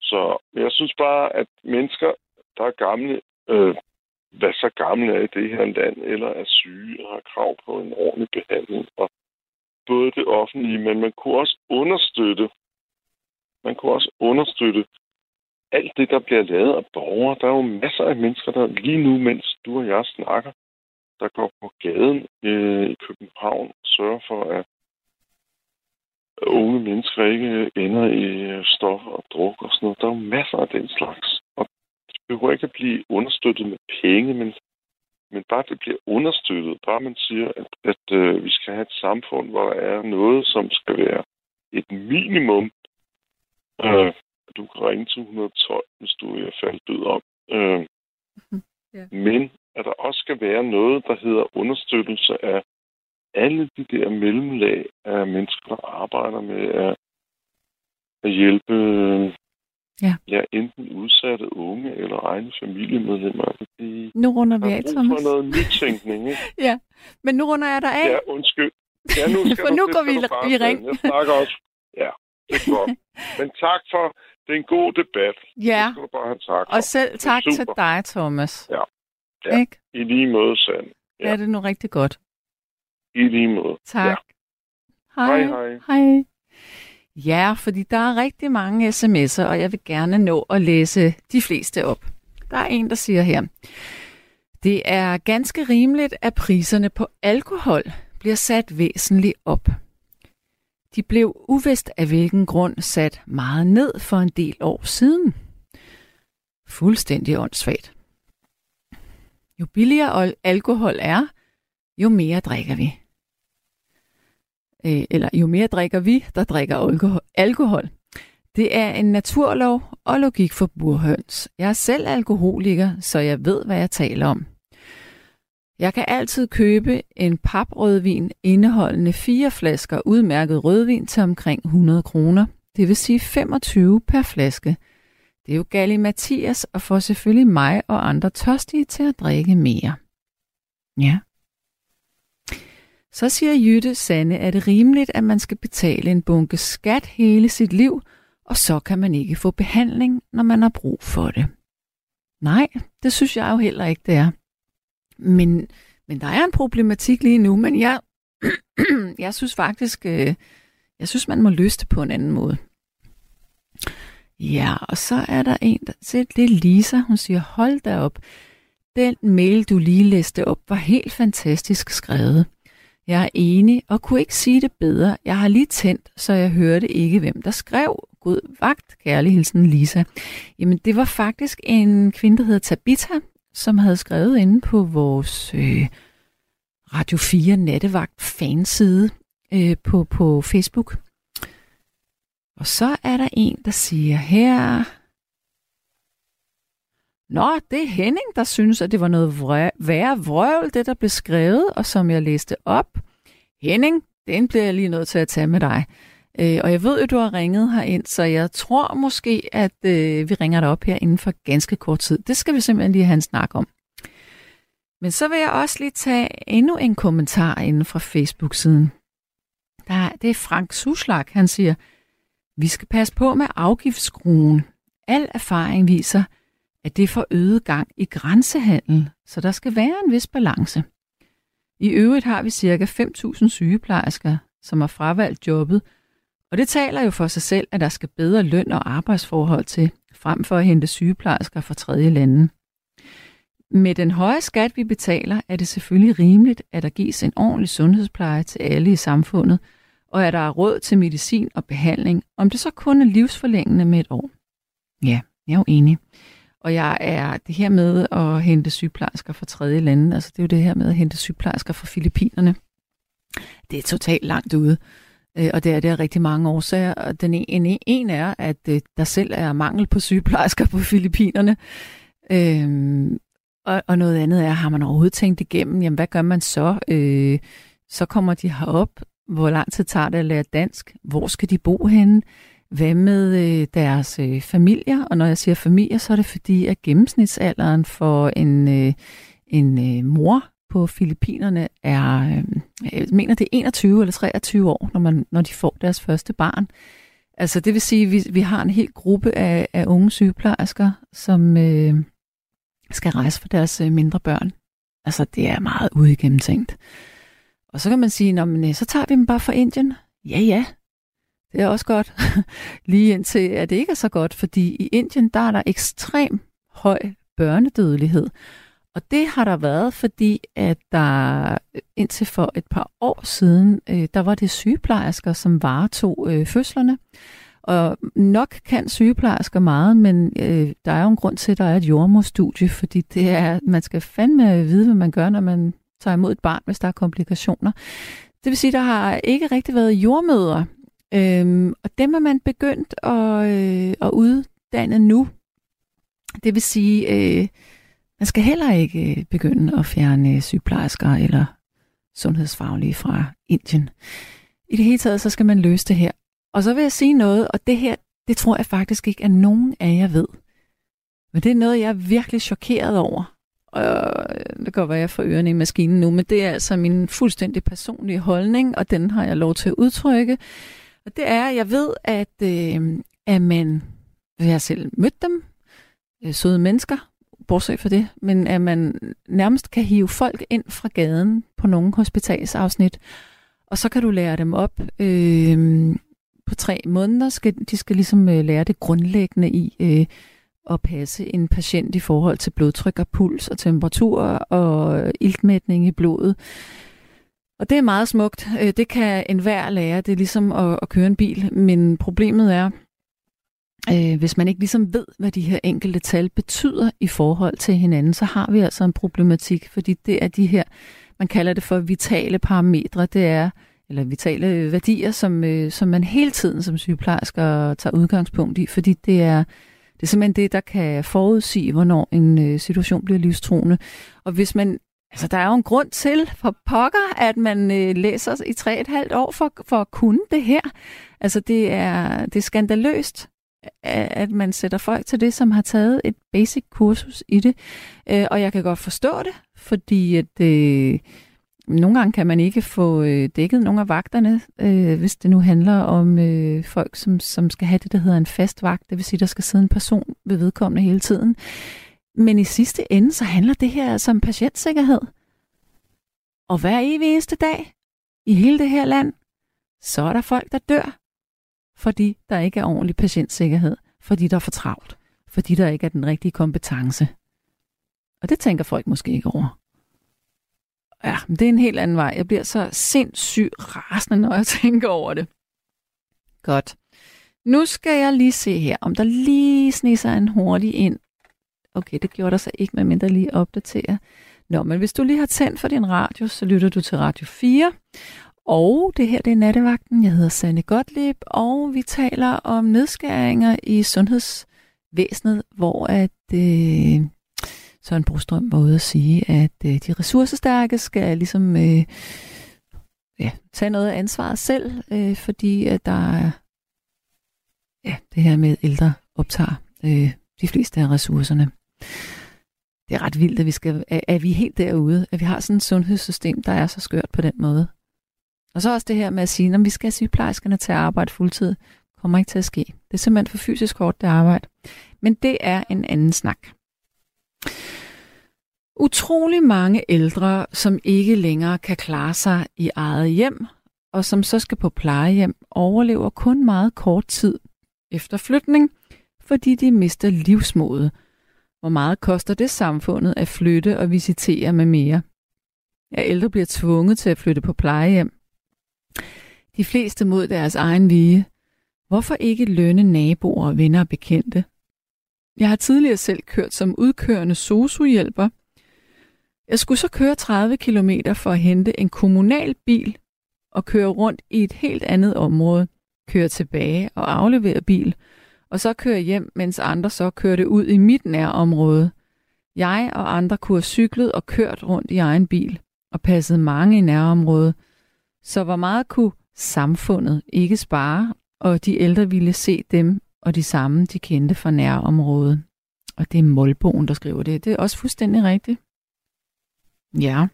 Så jeg synes bare, at mennesker, der er gamle, øh, hvad så gamle er i det her land, eller er syge og har krav på en ordentlig behandling. Og både det offentlige, men man kunne også understøtte, man kunne også understøtte alt det, der bliver lavet af borgere. Der er jo masser af mennesker, der lige nu, mens du og jeg snakker, der går på gaden øh, i København og sørger for, at unge mennesker ikke ender i stof stoffer og druk og sådan noget. Der er jo masser af den slags. Det behøver ikke at blive understøttet med penge, men, men bare det bliver understøttet. Bare man siger, at, at øh, vi skal have et samfund, hvor der er noget, som skal være et minimum. Øh, du kan ringe til 112, hvis du er faldet død om. Øh, Ja. Men at der også skal være noget, der hedder understøttelse af alle de der mellemlag af mennesker, der arbejder med at, at hjælpe Ja. ja, enten udsatte unge eller egne familiemedlemmer. De Nu runder vi af, Thomas. for noget nytænkning. Ikke? Ja, men nu runder jeg dig af. Ja, undskyld. Ja, nu skal For nu går vi i ring. Jeg snakker også. Ja, det er godt. Men tak for, det er en god debat. Ja, Det skal du bare have tak for. og selv tak til dig, Thomas. Ja. Ja. Ikke? I lige måde, Sand. Ja. Er det nu rigtig godt? I lige måde. Tak. Ja. Hej. Hej, hej. Hej. Ja, fordi der er rigtig mange sms'er, og jeg vil gerne nå at læse de fleste op. Der er en, der siger her. Det er ganske rimeligt, at priserne på alkohol bliver sat væsentligt op. De blev uvist af hvilken grund sat meget ned for en del år siden. Fuldstændig åndssvagt. Jo billigere alkohol er, jo mere drikker vi. Øh, eller jo mere drikker vi, der drikker alkohol. alkohol. Det er en naturlov og logik for burhøns. Jeg er selv alkoholiker, så jeg ved, hvad jeg taler om. Jeg kan altid købe en paprødvin indeholdende fire flasker udmærket rødvin til omkring 100 kroner. Det vil sige 25 per flaske. Det er jo Galli Mathias og får selvfølgelig mig og andre tørstige til at drikke mere. Ja. Så siger Jytte Sande, at det er rimeligt, at man skal betale en bunke skat hele sit liv, og så kan man ikke få behandling, når man har brug for det. Nej, det synes jeg jo heller ikke, det er. Men, men der er en problematik lige nu, men jeg, jeg synes faktisk, øh, jeg synes, man må løse det på en anden måde. Ja, og så er der en, der siger, det er Lisa, hun siger, hold da op. Den mail, du lige læste op, var helt fantastisk skrevet. Jeg er enig og kunne ikke sige det bedre. Jeg har lige tændt, så jeg hørte ikke, hvem der skrev. God vagt, kærlig hilsen Lisa. Jamen, det var faktisk en kvinde, der hedder Tabita, som havde skrevet inde på vores øh, Radio 4 Nattevagt fanside øh, på, på Facebook. Og så er der en, der siger her... Nå, det er Henning, der synes, at det var noget værre vrøvl, det der blev skrevet, og som jeg læste op. Henning, den bliver jeg lige nødt til at tage med dig. Øh, og jeg ved jo, du har ringet herind, så jeg tror måske, at øh, vi ringer dig op her inden for ganske kort tid. Det skal vi simpelthen lige have en snak om. Men så vil jeg også lige tage endnu en kommentar inden fra Facebook-siden. Der, det er Frank Suslag, han siger, vi skal passe på med afgiftsskruen. Al erfaring viser, at det får øget gang i grænsehandel, så der skal være en vis balance. I øvrigt har vi ca. 5.000 sygeplejersker, som har fravalgt jobbet, og det taler jo for sig selv, at der skal bedre løn og arbejdsforhold til, frem for at hente sygeplejersker fra tredje lande. Med den høje skat, vi betaler, er det selvfølgelig rimeligt, at der gives en ordentlig sundhedspleje til alle i samfundet, og at der er råd til medicin og behandling, om det så kun er livsforlængende med et år. Ja, jeg er jo enig. Og jeg er det her med at hente sygeplejersker fra tredje lande, altså det er jo det her med at hente sygeplejersker fra Filippinerne. Det er totalt langt ude. Øh, og det er der rigtig mange årsager. Og den e, ene en er, at øh, der selv er mangel på sygeplejersker på Filippinerne. Øhm, og, og noget andet er, har man overhovedet tænkt igennem, jamen hvad gør man så? Øh, så kommer de herop. Hvor lang tid tager det at lære dansk? Hvor skal de bo henne? Hvad med øh, deres øh, familier? Og når jeg siger familier, så er det fordi, at gennemsnitsalderen for en, øh, en øh, mor på Filippinerne er, øh, jeg mener det er 21 eller 23 år, når, man, når de får deres første barn. Altså det vil sige, at vi, vi har en hel gruppe af, af unge sygeplejersker, som øh, skal rejse for deres øh, mindre børn. Altså det er meget uigennemtænkt. Og så kan man sige, men, øh, så tager vi dem bare fra Indien. Ja, ja, det er også godt. Lige indtil, at det ikke er så godt, fordi i Indien, der er der ekstrem høj børnedødelighed. Og det har der været, fordi at der øh, indtil for et par år siden, øh, der var det sygeplejersker, som varetog øh, fødslerne. Og nok kan sygeplejersker meget, men øh, der er jo en grund til, at der er et jordmorstudie, fordi det er, man skal fandme vide, hvad man gør, når man tager imod et barn, hvis der er komplikationer. Det vil sige, at der har ikke rigtig været jordmøder, øhm, og dem er man begyndt at, øh, at uddanne nu. Det vil sige, øh, man skal heller ikke øh, begynde at fjerne øh, sygeplejersker eller sundhedsfaglige fra Indien. I det hele taget, så skal man løse det her. Og så vil jeg sige noget, og det her, det tror jeg faktisk ikke, at nogen af jer ved. Men det er noget, jeg er virkelig chokeret over. Og øh, det kan godt være, at jeg får ørerne i maskinen nu, men det er altså min fuldstændig personlige holdning, og den har jeg lov til at udtrykke. Og det er, jeg ved, at, øh, at man, jeg har selv mødt dem, øh, søde mennesker, bortset for det, men at man nærmest kan hive folk ind fra gaden på nogle hospitalsafsnit, og så kan du lære dem op. Øh, på tre måneder skal de skal ligesom øh, lære det grundlæggende i øh, at passe en patient i forhold til blodtryk og puls og temperatur og iltmætning i blodet. Og det er meget smukt. Øh, det kan enhver lære. Det er ligesom at, at køre en bil. Men problemet er, øh, hvis man ikke ligesom ved, hvad de her enkelte tal betyder i forhold til hinanden, så har vi altså en problematik, fordi det er de her, man kalder det for vitale parametre, det er, eller vitale værdier, som, øh, som man hele tiden som sygeplejersker tager udgangspunkt i, fordi det er, det er simpelthen det, der kan forudsige, hvornår en øh, situation bliver livstruende. Og hvis man Altså, der er jo en grund til for pokker, at man øh, læser i tre et halvt år for, for at kunne det her. Altså, det er, det er skandaløst, at man sætter folk til det, som har taget et basic kursus i det. Øh, og jeg kan godt forstå det, fordi at, øh, nogle gange kan man ikke få øh, dækket nogle af vagterne, øh, hvis det nu handler om øh, folk, som, som skal have det, der hedder en fast vagt. Det vil sige, der skal sidde en person ved vedkommende hele tiden. Men i sidste ende, så handler det her altså om patientsikkerhed. Og hver evig eneste dag i hele det her land, så er der folk, der dør, fordi der ikke er ordentlig patientsikkerhed, fordi der er for travlt, fordi der ikke er den rigtige kompetence. Og det tænker folk måske ikke over. Ja, men det er en helt anden vej. Jeg bliver så sindssygt rasende, når jeg tænker over det. Godt. Nu skal jeg lige se her, om der lige sniger en hurtig ind. Okay, det gjorde der så ikke, medmindre lige opdatere. Nå, men hvis du lige har tændt for din radio, så lytter du til Radio 4. Og det her, det er Nattevagten. Jeg hedder Sanne Gottlieb, og vi taler om nedskæringer i sundhedsvæsenet, hvor at øh, Søren Brostrøm var ude at sige, at øh, de ressourcestærke skal ligesom øh, ja, tage noget af ansvaret selv, øh, fordi at der er ja, det her med ældre optager øh, de fleste af ressourcerne. Det er ret vildt, at vi, skal, at, vi er helt derude, at vi har sådan et sundhedssystem, der er så skørt på den måde. Og så også det her med at sige, at vi skal have sygeplejerskerne til at arbejde fuldtid, kommer ikke til at ske. Det er simpelthen for fysisk hårdt, det arbejde. Men det er en anden snak. Utrolig mange ældre, som ikke længere kan klare sig i eget hjem, og som så skal på plejehjem, overlever kun meget kort tid efter flytning, fordi de mister livsmodet. Hvor meget koster det samfundet at flytte og visitere med mere? Er ældre bliver tvunget til at flytte på plejehjem. De fleste mod deres egen vilje. Hvorfor ikke lønne naboer, venner og bekendte? Jeg har tidligere selv kørt som udkørende sosuhjælper. Jeg skulle så køre 30 km for at hente en kommunal bil og køre rundt i et helt andet område, køre tilbage og aflevere bil, og så køre hjem, mens andre så kørte ud i mit nærområde. Jeg og andre kunne have cyklet og kørt rundt i egen bil og passet mange i nærområdet. Så hvor meget kunne samfundet ikke spare, og de ældre ville se dem og de samme, de kendte fra nærområdet. Og det er Målbogen, der skriver det. Det er også fuldstændig rigtigt. Ja.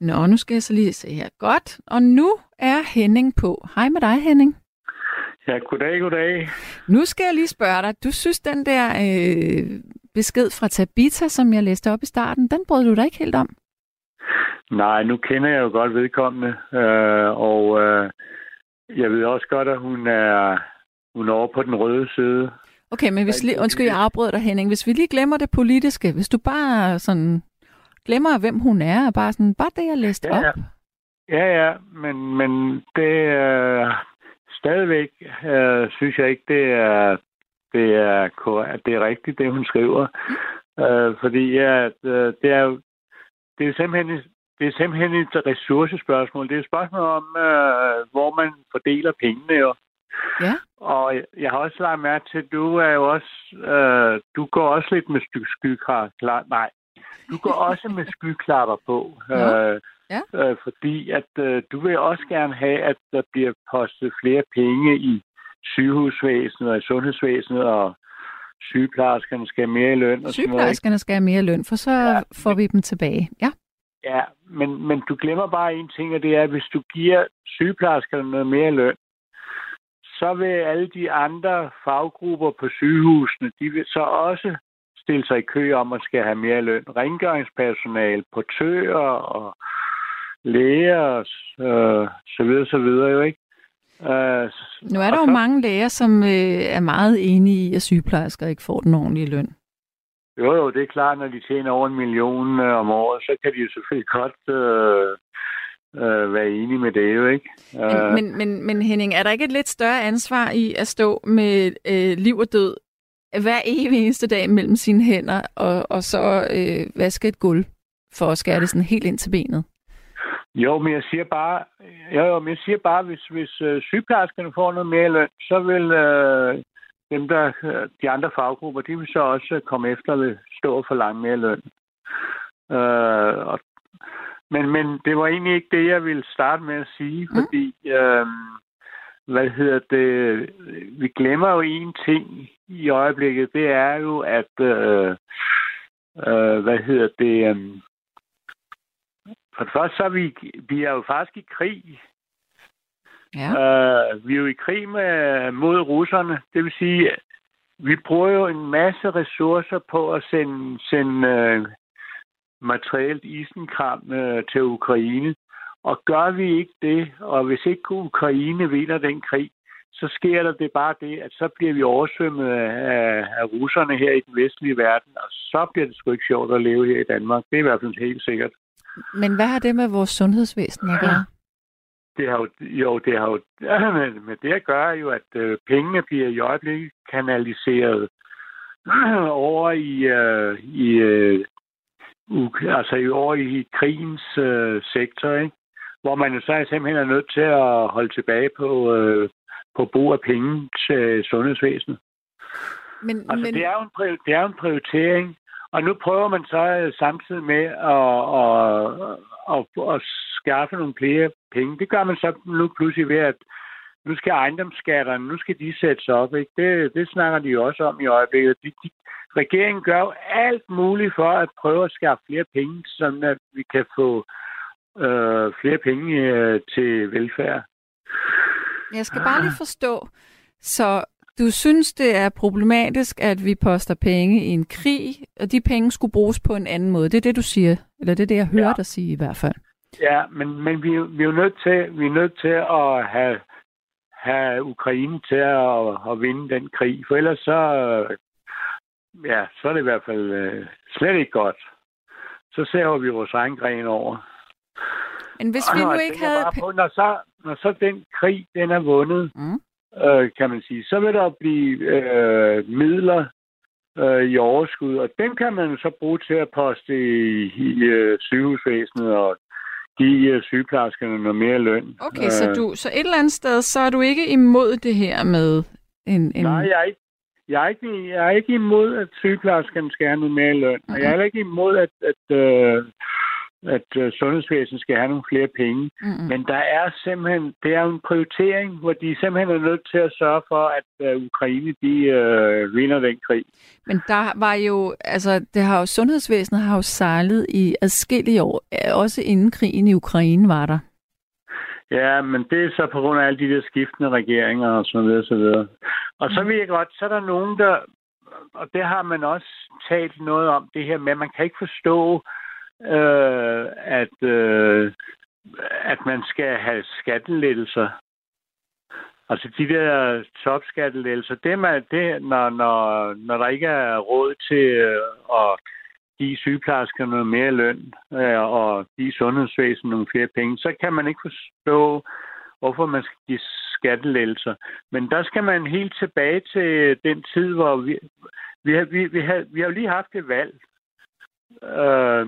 Nå, nu skal jeg så lige se her. Godt. Og nu er Henning på. Hej med dig, Henning. Ja, goddag, goddag. Nu skal jeg lige spørge dig. Du synes, den der øh, besked fra Tabita, som jeg læste op i starten, den brød du dig ikke helt om? Nej, nu kender jeg jo godt vedkommende, øh, og øh, jeg ved også godt, at hun er, hun er over på den røde side. Okay, men hvis lige, undskyld, jeg afbryder dig, Henning. Hvis vi lige glemmer det politiske, hvis du bare sådan glemmer, hvem hun er, og bare sådan, bare det, jeg læste ja, op. Ja, ja, men, men det øh, stadigvæk, øh, synes jeg ikke, det er, det er, det er rigtigt, det hun skriver. Øh, fordi ja, øh, det er jo det er simpelthen det er simpelthen et ressourcespørgsmål. Det er et spørgsmål om, øh, hvor man fordeler pengene jo. Ja. Og jeg har også lagt mærke til, at du er jo også, øh, du går også lidt med skyklapper. Nej, du går også med skyklapper på. Ja. Øh, ja. Øh, fordi at øh, du vil også gerne have, at der bliver postet flere penge i sygehusvæsenet og i sundhedsvæsenet, og sygeplejerskerne skal have mere i løn. Og sygeplejerskerne skal have mere i løn, for så ja. får vi dem tilbage. Ja. Ja, men, men du glemmer bare en ting, og det er, at hvis du giver sygeplejerskerne noget mere løn, så vil alle de andre faggrupper på sygehusene, de vil så også stille sig i kø om at skal have mere løn. Rengøringspersonal, portører og læger, øh, så videre, så videre jo ikke. Uh, nu er der jo så... mange læger, som øh, er meget enige i, at sygeplejersker ikke får den ordentlige løn. Jo, jo, det er klart, når de tjener over en million øh, om året, så kan de jo selvfølgelig godt øh, øh, være enige med det jo, ikke? Men, uh, men, men, men Henning, er der ikke et lidt større ansvar i at stå med øh, liv og død hver evig eneste dag mellem sine hænder, og, og så øh, vaske et gulv for at skære det sådan helt ind til benet? Jo, men jeg siger bare, jo, jo, men jeg siger bare, hvis, hvis øh, sygeplejerskerne får noget mere løn, så vil øh, dem, der, de andre faggrupper, de vil så også komme efter at stå for langt mere løn. Øh, og, men, men det var egentlig ikke det, jeg ville starte med at sige, mm. fordi, øh, hvad hedder det, vi glemmer jo en ting i øjeblikket, det er jo, at, øh, øh, hvad hedder det, øh, for det første så er vi, vi er jo faktisk i krig. Ja. Uh, vi er jo i krig med, mod russerne. Det vil sige, vi bruger jo en masse ressourcer på at sende, sende uh, materielt isenkram uh, til Ukraine. Og gør vi ikke det, og hvis ikke Ukraine vinder den krig, så sker der det bare det, at så bliver vi oversvømmet af, af russerne her i den vestlige verden, og så bliver det sgu ikke sjovt at leve her i Danmark. Det er i hvert fald helt sikkert. Men hvad har det med vores sundhedsvæsen at gøre? Det har jo, jo, det har jo men, men det at gøre jo, at øh, pengene bliver i øjeblikket kanaliseret øh, over i, øh, i øh, u- altså over i krigens øh, sektor, ikke? hvor man jo så simpelthen er nødt til at holde tilbage på, øh, på brug af penge til sundhedsvæsenet. Men, Altså, men, det, er jo en, det er jo en prioritering, og nu prøver man så øh, samtidig med at, at, at, at skaffe nogle flere penge. Det gør man så nu pludselig ved, at nu skal ejendomsskatterne, nu skal de sættes op. Ikke? Det, det snakker de jo også om i øjeblikket. De, de, regeringen gør jo alt muligt for at prøve at skaffe flere penge, så at vi kan få øh, flere penge øh, til velfærd. jeg skal bare lige forstå, så du synes, det er problematisk, at vi poster penge i en krig, og de penge skulle bruges på en anden måde. Det er det, du siger. Eller det er det, jeg hører Ja. dig sige i hvert fald. Ja, men, men vi, vi, er jo nødt til, vi er nødt til at have, have Ukraine til at, at vinde den krig, for ellers så, ja, så er det i hvert fald øh, slet ikke godt. Så ser vi vores egen gren over. Men hvis vi Og nu jeg ikke havde... På, når, så, når så den krig, den er vundet, Mm. Øh, kan man sige, så vil der blive øh, midler øh, i overskud, og dem kan man så bruge til at poste i, i øh, sygehusvæsenet og give øh, sygeplejerskerne noget mere løn. Okay, så, du, så et eller andet sted, så er du ikke imod det her med en... en... Nej, jeg er ikke. Jeg er, ikke, jeg er ikke imod, at sygeplejerskerne skal have noget mere løn. Og jeg er heller ikke imod, at, at, øh, at øh, sundhedsvæsenet skal have nogle flere penge. Mm-mm. Men der er simpelthen, det er jo en prioritering, hvor de simpelthen er nødt til at sørge for, at øh, Ukraine de øh, vinder den krig. Men der var jo, altså, det har jo, sundhedsvæsenet har jo sejlet i adskillige år, øh, også inden krigen i Ukraine var der. Ja, men det er så på grund af alle de der skiftende regeringer og så videre, så videre. Og så vil jeg godt, så er der nogen, der, og det har man også talt noget om, det her med, at man kan ikke forstå, øh, øh, at, øh, at man skal have skattelettelser. Altså de der topskattelettelser, det er man, det, når, når, når der ikke er råd til øh, at give sygeplejerskerne noget mere løn øh, og give sundhedsvæsenet nogle flere penge, så kan man ikke forstå, hvorfor man skal give skattelettelser. Men der skal man helt tilbage til den tid, hvor vi, vi, har, vi, vi, har, vi har jo lige haft et valg. Øh,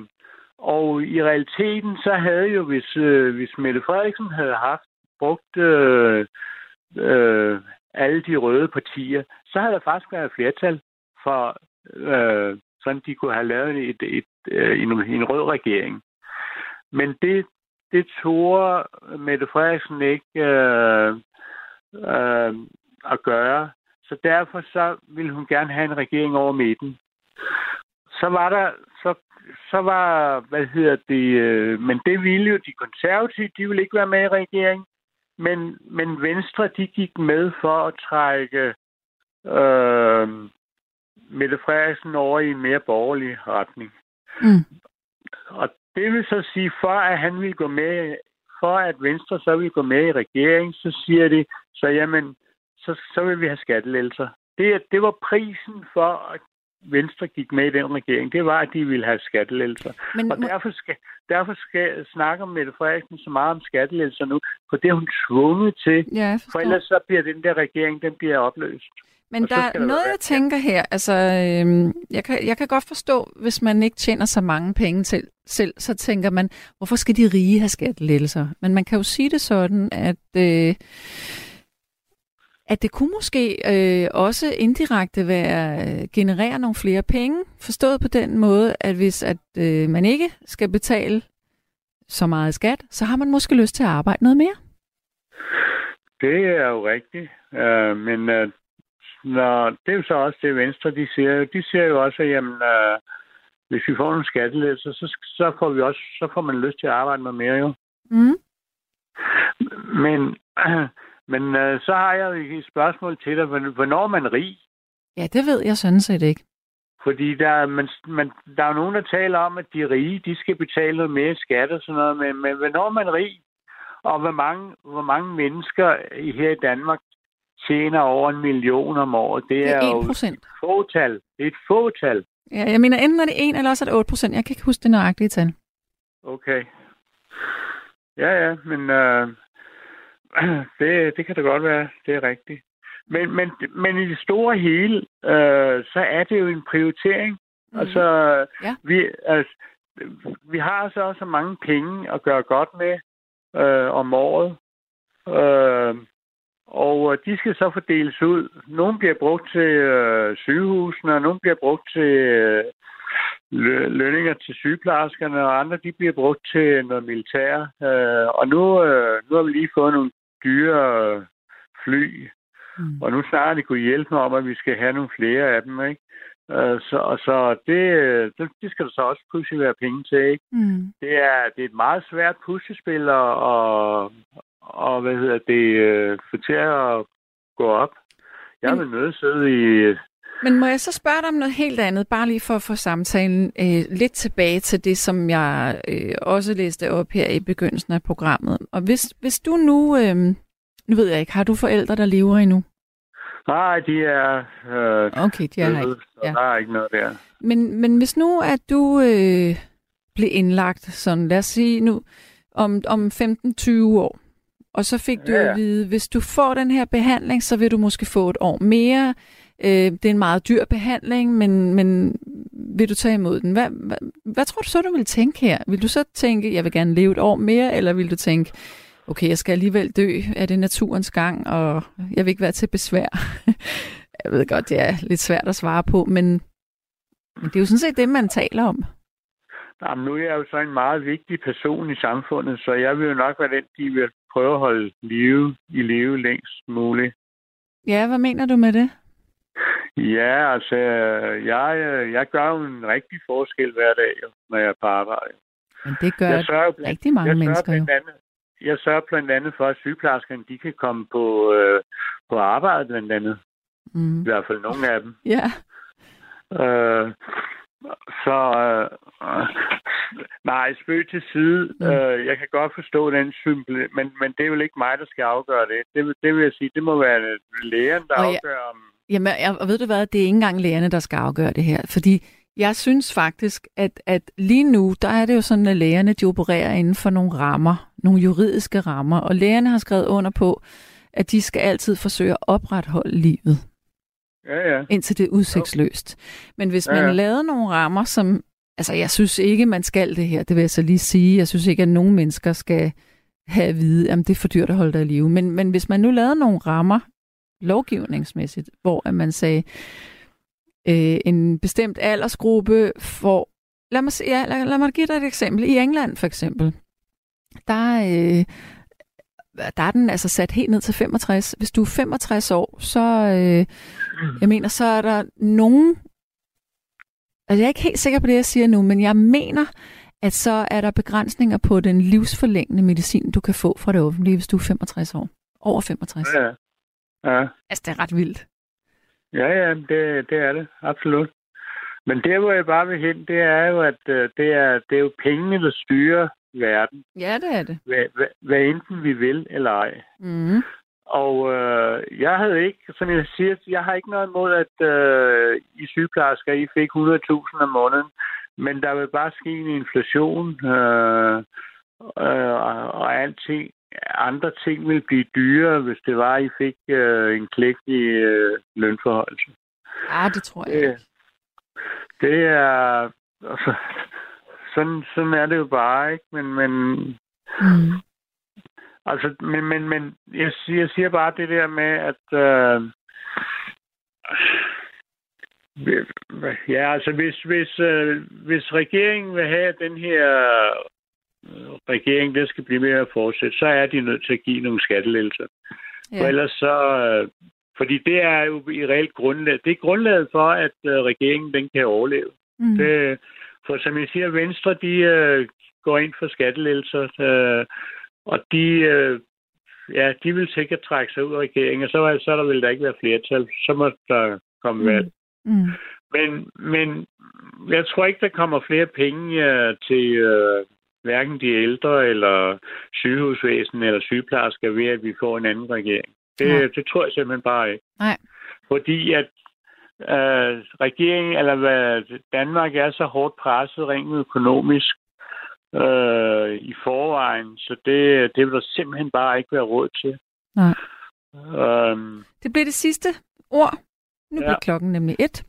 og i realiteten, så havde jo, hvis, øh, hvis Mette Frederiksen havde haft brugt øh, øh, alle de røde partier, så havde der faktisk været flertal for, øh, sådan de kunne have lavet et, et, et, øh, en, en rød regering. Men det, det tog Mette Frederiksen ikke øh, øh, at gøre. Så derfor så ville hun gerne have en regering over midten. Så var der, så, var, hvad hedder det, øh, men det ville jo de konservative, de ville ikke være med i regeringen. Men, men Venstre, de gik med for at trække øh, Mette Frederiksen over i en mere borgerlig retning. Mm. Og det vil så sige, for at han vil gå med, for at Venstre så vil gå med i regering, så siger de, så jamen, så, så vil vi have skattelettelser. Det, det var prisen for, at Venstre gik med i den regering. Det var, at de ville have skattelettelser. Men, Og derfor skal, derfor skal snakke Mette Frederiksen så meget om skattelettelser nu, for det er hun tvunget til. ja, For ellers så bliver den der regering, den bliver opløst. Men Og der er noget, være- jeg tænker her. Altså, øhm, jeg, kan, jeg kan godt forstå, hvis man ikke tjener så mange penge til selv, så tænker man, hvorfor skal de rige have skattelettelser? Men man kan jo sige det sådan, at, øh, at det kunne måske øh, også indirekte være øh, generere nogle flere penge, forstået på den måde, at hvis at øh, man ikke skal betale så meget skat, så har man måske lyst til at arbejde noget mere. Det er jo rigtigt. Uh, men uh, når, det er jo så også det Venstre, de siger. De siger jo også, at jamen, uh, hvis vi får nogle skattelettelser, så, så får vi også, så får man lyst til at arbejde med mere jo. Mm. Men, men øh, så har jeg jo et spørgsmål til dig. Hvorn- Hvornår er man rig? Ja, det ved jeg sådan set ikke. Fordi der, er- man, man, der er jo nogen, der taler om, at de rige, de skal betale noget mere skat og sådan noget. Men, men hvornår er man rig? Og hvor mange, hvor mange mennesker i- her i Danmark tjener over en million om året? Det Det er, er jo 1 procent. et fåtal. Det er et fåtal. Ja, jeg mener, enten er det 1 eller også er det 8 procent. Jeg kan ikke huske det nøjagtige tal. Okay. Ja, ja, men øh, det, det kan det godt være. Det er rigtigt. Men, men, men i det store hele, øh, så er det jo en prioritering. Mm. Altså, Ja. vi, altså, vi har så også mange penge at gøre godt med øh, om året. Øh, og øh, de skal så fordeles ud. Nogle bliver brugt til øh, sygehusene, og nogle bliver brugt til øh, lø- lønninger til sygeplejerskerne, og andre de bliver brugt til noget militær. Øh, og nu, øh, nu har vi lige fået nogle dyre fly, Mm. og nu snart de kunne hjælpe mig om, at vi skal have nogle flere af dem, ikke? Øh, så, og så det, det, skal der så også pludselig være penge til, ikke? Mm. Det er, det er et meget svært puslespil at, og, og hvad hedder det, øh, få til at gå op. Jeg vil nødt sidde i... Men må jeg så spørge dig om noget helt andet, bare lige for at få samtalen øh, lidt tilbage til det, som jeg øh, også læste op her i begyndelsen af programmet. Og hvis, hvis du nu, øh, nu ved jeg ikke, har du forældre, der lever endnu? Nej, de er... Øh, Okay, de er ikke. døde, så Ja. der er ikke noget der. Men, men hvis nu, at du øh, blev indlagt, sådan lad os sige nu, om, om 15-20 år, og så fik du ja. at vide, hvis du får den her behandling, så vil du måske få et år mere. Øh, det er en meget dyr behandling, men, men vil du tage imod den? Hvad, hvad, hvad tror du så, du vil tænke her? Vil du så tænke, jeg vil gerne leve et år mere, eller vil du tænke, okay, jeg skal alligevel dø, er det naturens gang, og jeg vil ikke være til besvær? jeg ved godt, det er lidt svært at svare på, men men det er jo sådan set det, man taler om. Jamen, nu er jeg jo så en meget vigtig person i samfundet, så jeg vil jo nok være den, de vil prøve at holde live, i live længst muligt. Ja, hvad mener du med det? Ja, altså, jeg, jeg gør jo en rigtig forskel hver dag, jo, når jeg er på arbejde. Men det gør Jeg sørger, blandt, rigtig mange jeg mennesker jo. blandt andet, jeg sørger blandt andet for, at sygeplejerskerne de kan komme på, øh, på arbejde, blandt andet. Mm. I hvert fald nogle af dem. Ja, Øh, så øh, øh, nej, spøg til side. Mm. Øh, jeg kan godt forstå den symbol, men, men det er vel ikke mig, der skal afgøre det. Det, vil- det vil jeg sige, det må være lægen, der Og afgør om... Jamen, jeg, og ved du hvad, det er ikke engang lægerne, der skal afgøre det her, fordi jeg synes faktisk, at, at lige nu, der er det jo sådan, at lægerne, de opererer inden for nogle rammer, nogle juridiske rammer, og lægerne har skrevet under på, at de skal altid forsøge at opretholde livet, Ja, ja. indtil det er udsigtsløst. Men hvis Ja, man ja. lavede nogle rammer, som... Altså, jeg synes ikke, man skal det her, det vil jeg så lige sige. Jeg synes ikke, at nogen mennesker skal have at vide, at det er for dyrt at holde dig i live. Men, men hvis man nu lavede nogle rammer, lovgivningsmæssigt, hvor at man sagde, øh, en bestemt aldersgruppe får... Lad mig, se, ja, lad, lad mig give dig et eksempel. I England for eksempel, der, øh, der er den altså sat helt ned til 65. Hvis du er 65 år, så, øh, jeg mener, så er der nogen... Altså, jeg er ikke helt sikker på det, jeg siger nu, men jeg mener, at så er der begrænsninger på den livsforlængende medicin, du kan få fra det offentlige, hvis du er 65 år. Over 65. ja ja. Altså, det er ret vildt. Ja, ja, det, det er det. Absolut. Men der, hvor jeg bare vil hen, det er jo, at øh, det er, det er jo pengene, der styrer verden. Ja, det er det. Hvad, hvad, hvad enten vi vil eller ej. Mm. Og øh, jeg havde ikke, som jeg siger, jeg har ikke noget imod, at øh, I sygeplejersker, I fik 100.000 om måneden. Men der vil bare ske en inflation, øh, øh, og, og alting, andre ting vil blive dyrere, hvis det var, at I fik øh, en klægtig øh, lønforholdelse. Ja, det tror jeg Det, ikke. det er... Altså, sådan, sådan er det jo bare, ikke? Men, men Mm. Altså, men, men, men jeg, siger, jeg siger bare det der med, at... Øh, ja, altså, hvis, hvis, øh, hvis regeringen vil have den her øh, regering, der skal blive mere at fortsætte, så er de nødt til at give nogle skattelettelser. Ja. For ellers så... Øh, fordi det er jo i reelt grundlag. Det er grundlaget for, at øh, regeringen den kan overleve. Mm. Det, For som jeg siger, Venstre, de øh, går ind for skattelettelser, øh, og de, øh, ja, de vil sikkert trække sig ud af regeringen, og så, så er der vil der ikke være flertal. Så må der komme Mm. valg. Mm. Men, men jeg tror ikke, der kommer flere penge øh, til øh, hverken de ældre eller sygehusvæsen eller sygeplejersker ved, at vi får en anden regering. Det, Nej. det tror jeg simpelthen bare ikke. Nej. Fordi at øh, regeringen, eller hvad, Danmark er så hårdt presset rent økonomisk øh, i forvejen, så det, det vil der simpelthen bare ikke være råd til. Nej. Øhm, Det blev det sidste ord. Nu Ja. bliver klokken nemlig et.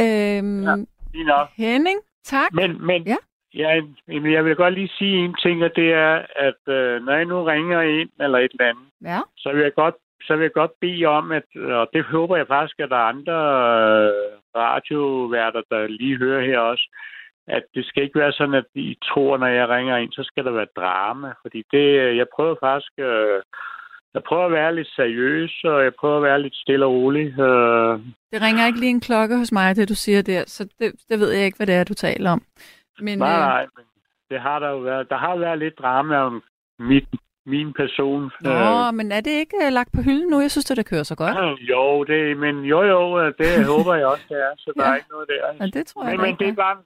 Øhm, Ja. lige nok. Henning, tak. Men, men Ja. Ja, jamen, jeg vil godt lige sige en ting, og det er, at øh, når jeg nu ringer ind eller et eller andet, Ja. så vil jeg godt, så vil jeg godt bede om, at, og det håber jeg faktisk, at der er andre øh, radioværter, der lige hører her også, at det skal ikke være sådan, at I tror, når jeg ringer ind, så skal der være drama. Fordi det, jeg prøver faktisk, øh, jeg prøver at være lidt seriøs, og jeg prøver at være lidt stille og rolig. Øh, Det ringer ikke lige en klokke hos mig, det du siger der, så det, det ved jeg ikke, hvad det er, du taler om. Men, nej, øh, nej, men det har der jo været. Der har været lidt drama om mit, min person. Nå, men er det ikke øh, lagt på hylden nu? Jeg synes, det der kører så godt. Øh, jo, det, men jo, jo, det håber jeg også, det er, så der Ja. er ikke noget der. Ja, det tror jeg Men, men det, er bare,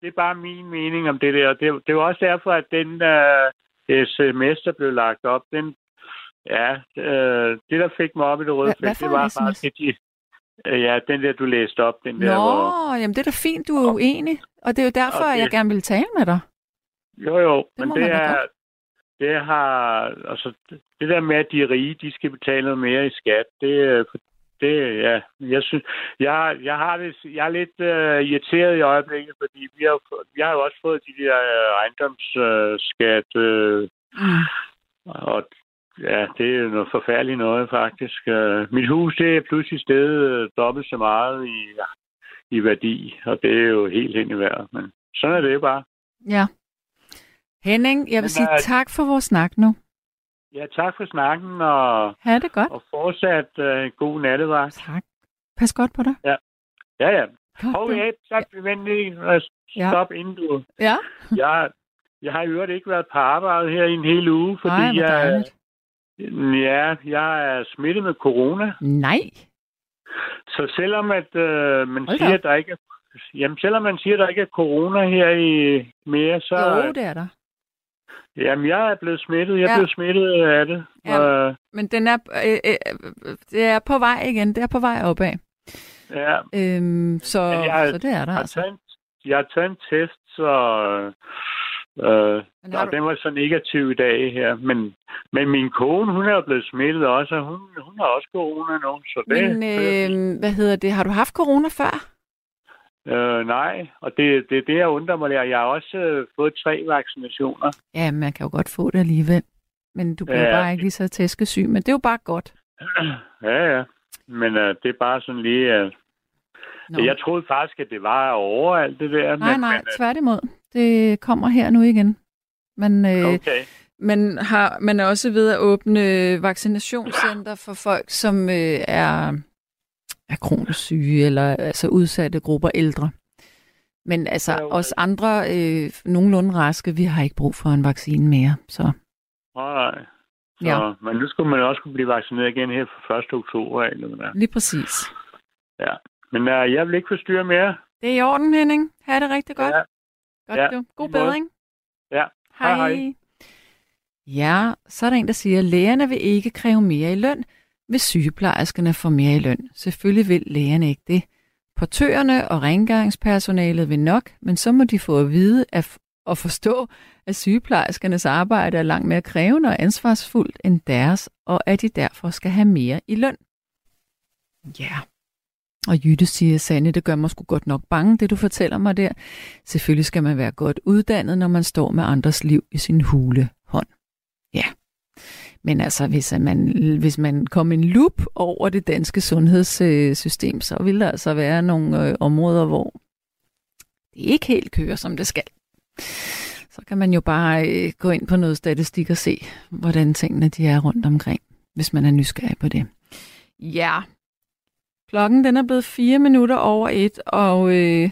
det er bare min mening om det der. Det, det er jo også derfor, at den uh, sms, der blev lagt op, den, ja, uh, det der fik mig op i det røde felt, det var bare, at de, ja, den der, du læste op, den Nå, der, hvor... jamen det er da fint, du er uenig. Og det er jo derfor, Og at jeg det- gerne vil tale med dig. Jo, jo, Det men det er... godt. Det har, altså, det der med, at de rige, de skal betale noget mere i skat, det, øh, det ja, jeg synes, jeg, jeg har det, jeg er lidt uh, irriteret i øjeblikket, fordi vi har, vi har jo også fået de der uh, ejendomsskat, uh, Mm. og ja, det er noget forfærdeligt noget, faktisk. Uh, mit hus, det er pludselig stedet uh, dobbelt så meget i, i værdi, og det er jo helt hen i vejret, men sådan er det bare. Ja. Henning, jeg vil Men, sige øh, tak for vores snak nu. Ja, tak for snakken, og, Ha' det godt. og fortsat uh, god nattevagt. Tak. Pas godt på dig. Ja, ja. Godt, Hov, ja, stop, vent lige. Øh, Ja. Stop, inden du... Ja, Jeg, jeg har i øvrigt ikke været på arbejde her i en hel uge, fordi Nej, jeg, dejligt. Ja, jeg er smittet med corona. Nej. Så selvom at øh, man Hold siger, at der ikke er, jamen, selvom man siger, at der ikke er corona her i mere, så Jo, det er der. jamen, jeg er blevet smittet. Jeg Ja. blev smittet af det. Ja. Øh, Men den er, øh, øh, det er på vej igen. Det er på vej opad. ja. Øhm, så, Men jeg- så det er der Jeg har, altså. taget en, jeg har taget en test, så øh, Har og du, den var så negativ i dag her. Men, men min kone, hun er blevet smittet også, og hun, hun har også corona nu. Så det, men øh, hvad hedder det? Har du haft corona før? øh, nej, og det, det er det, jeg undrer mig. Jeg har også øh, fået tre vaccinationer. Ja, man kan jo godt få det alligevel. Men du bliver Ja. bare ikke lige så tæskesyg. Men det er jo bare godt. ja, ja. Men øh, det er bare sådan lige... Øh, Nå. jeg troede faktisk, at det var over alt det der. nej, men, nej, men, tværtimod. Det kommer her nu igen. Man, øh, okay. man, har, man er også ved at åbne vaccinationscenter for folk, som øh, er, er kronisk syge eller altså udsatte grupper ældre. Men altså, Ja, okay. os andre, øh, nogenlunde raske, vi har ikke brug for en vaccine mere. Så Nej. Så, Ja. Men nu skulle man også kunne blive vaccineret igen her fra 1. oktober. Eller hvad der. lige præcis. Men øh, jeg vil ikke forstyrre mere. Det er i orden, Henning. Ha' det rigtig godt. Ja. Godt, Ja, du. God bedring. Ja. Hej. Hej, hej. Ja, så er der en, der siger, at lægerne vil ikke kræve mere i løn, hvis sygeplejerskerne får mere i løn. Selvfølgelig vil lægerne ikke det. Portørerne og rengøringspersonalet vil nok, men så må de få at vide at, og forstå, at sygeplejerskernes arbejde er langt mere krævende og ansvarsfuldt end deres, og at de derfor skal have mere i løn. Ja. Og Jytte siger, Sande, det gør mig sgu godt nok bange, det du fortæller mig der. Selvfølgelig skal man være godt uddannet, når man står med andres liv i sin hule hånd. Ja. Men altså, hvis man, hvis man kom en loop over det danske sundhedssystem, så vil der altså være nogle øh, områder, hvor det ikke helt kører, som det skal. Så kan man jo bare øh, gå ind på noget statistik og se, hvordan tingene de er rundt omkring, hvis man er nysgerrig på det. Ja, klokken den er blevet fire minutter over et, og øh,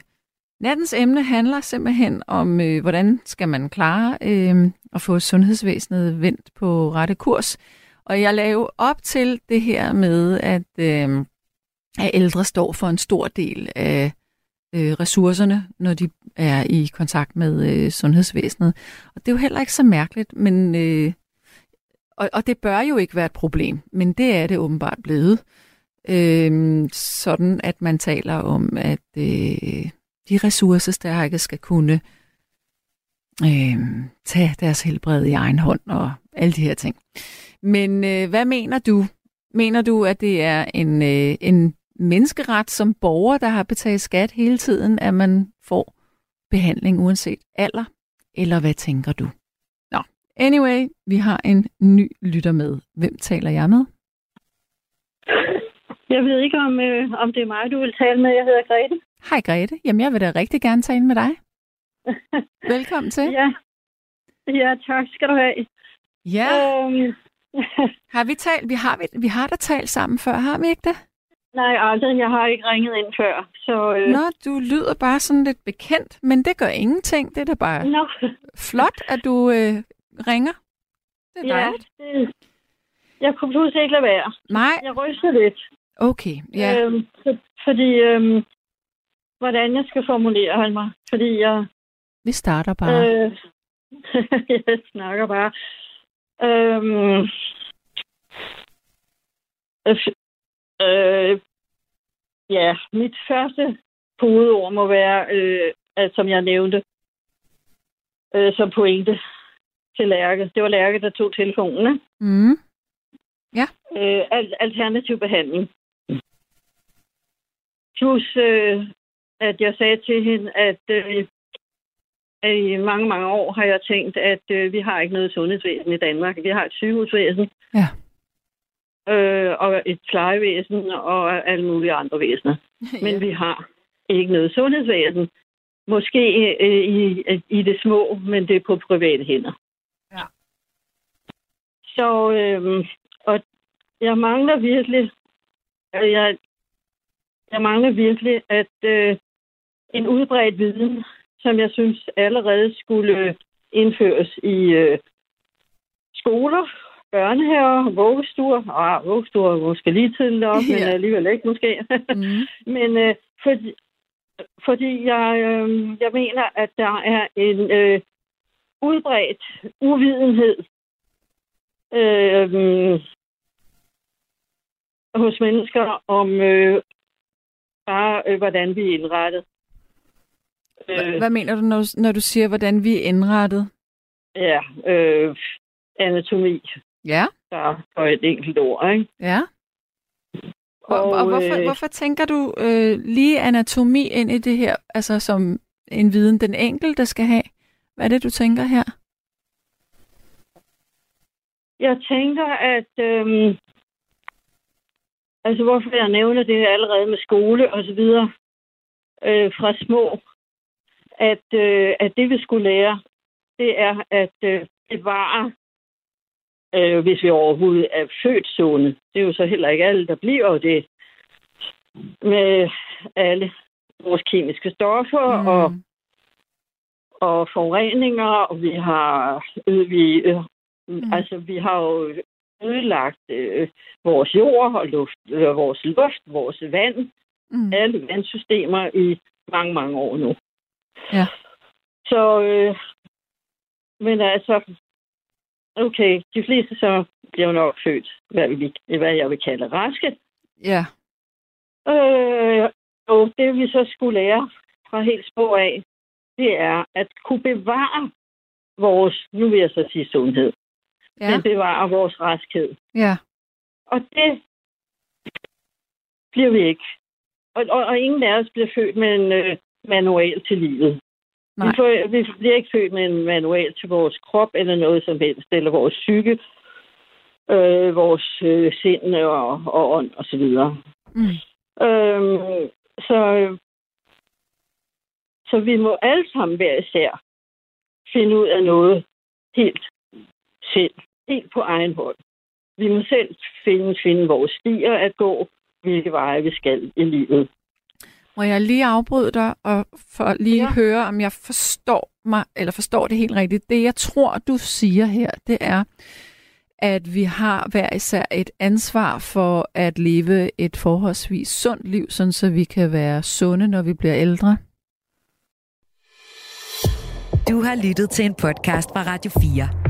Nattens emne handler simpelthen om, øh, hvordan skal man klare øh, at få sundhedsvæsenet vendt på rette kurs. Og jeg lavede op til det her med, at, øh, at ældre står for en stor del af øh, ressourcerne, når de er i kontakt med øh, sundhedsvæsenet. Og det er jo heller ikke så mærkeligt, men øh, og, og det bør jo ikke være et problem, men det er det åbenbart blevet. Øh, sådan at man taler om, at øh, de ressourcestærke skal kunne øh, tage deres helbred i egen hånd og alle de her ting. Men øh, hvad mener du? Mener du, at det er en, øh, en menneskeret som borger, der har betalt skat hele tiden, at man får behandling uanset alder? Eller hvad tænker du? Nå, anyway, vi har en ny lytter med. Hvem taler jeg med? Jeg ved ikke, om, øh, om det er mig, du vil tale med. Jeg hedder Grete. Hej Grete. Jamen, jeg vil da rigtig gerne tale med dig. Velkommen til. Ja. ja, tak skal du have. Ja. Øhm, Har vi talt? Vi har, vi, vi har da talt sammen før, har vi ikke det? nej, aldrig. Jeg har ikke ringet ind før. Så, øh, Nå, du lyder bare sådan lidt bekendt, men det gør ingenting. Det er da bare Nå, flot, at du øh, ringer. Det er ja. dejligt. Det, jeg kunne pludselig ikke lade være. Nej, Jeg ryster lidt. Okay. Ja. Øhm, for, fordi, øhm, hvordan jeg skal formulere mig. Fordi jeg, Vi starter bare. øh, jeg snakker bare. Øhm, øh, øh, ja, mit første hovedord må være, øh, at, som jeg nævnte, øh, som pointe til Lærke. Det var Lærke, der tog telefonen. ikke? Mm. øh, al- alternativ behandling. Plus, øh, at jeg sagde til hende, at øh, at i mange, mange år har jeg tænkt, at øh, vi har ikke noget sundhedsvæsen i Danmark. Vi har et sygehusvæsen. Ja. Øh, og et plejevæsen og alle mulige andre væsener. Men ja. vi har ikke noget sundhedsvæsen. Måske øh, i, i det små, men det er på private hænder. Ja. Så, øh, og jeg mangler virkelig, jeg, jeg mangler virkelig, at øh, en udbredt viden, som jeg synes allerede skulle indføres i øh, skoler, børnehaver, vuggestuer. Ah, vuggestuer er måske lige tidligt op, men Ja. alligevel ikke måske. Mm. Men øh, fordi, fordi jeg, øh, jeg mener, at der er en øh, udbredt uvidenhed øh, hos mennesker om øh, bare, øh, hvordan vi er indrettet. Hva- Hvad mener du, når, du- når du siger, hvordan vi er indrettet? Ja, øh, anatomi, Ja, der for et enkelt ord, ikke? ja. Og, og, Og, hvorfor, øh, hvorfor tænker du øh, lige anatomi ind i det her, altså som en viden, den enkelte skal have? Hvad er det, du tænker her? Jeg tænker, at... Øhm, altså, hvorfor jeg nævner det allerede med skole og så videre øh, fra små, at, øh, at det, vi skulle lære, det er at øh, bevare, øh, hvis vi overhovedet er født sunde. Det er jo så heller ikke alle, der bliver det med alle vores kemiske stoffer mm. og og forureninger, og vi har øh, vi, øh, mm. altså vi har jo ødelagt øh, vores jord og luft, øh, vores luft, vores vand, Mm. alle vandsystemer i mange, mange år nu. Ja. Så, øh, men altså, okay, de fleste så bliver nok født, hvad, vi, hvad jeg vil kalde raske. Ja, Øh, og det vi så skulle lære fra helt små af, det er at kunne bevare vores, nu vil jeg så sige sundhed, ja, men bevare vores raskhed. ja. Og det bliver vi ikke. Og, og, og ingen af os bliver født med en øh, manual til livet. Nej. Vi, får, vi bliver ikke født med en manual til vores krop eller noget som helst, eller vores psyke, øh, vores øh, sind og, og ånd og så videre. Mm. Øhm, så, så vi må alle sammen hver især finde ud af noget helt selv, helt på egen hånd. Vi må selv finde, finde vores stier at gå, hvilke veje vi skal i livet. Må jeg lige afbryde dig og for lige ja. høre, om jeg forstår mig, eller forstår det helt rigtigt. Det, jeg tror, du siger her, det er, at vi har hver især et ansvar for at leve et forholdsvis sundt liv, sådan så vi kan være sunde, når vi bliver ældre. Du har lyttet til en podcast fra Radio 4.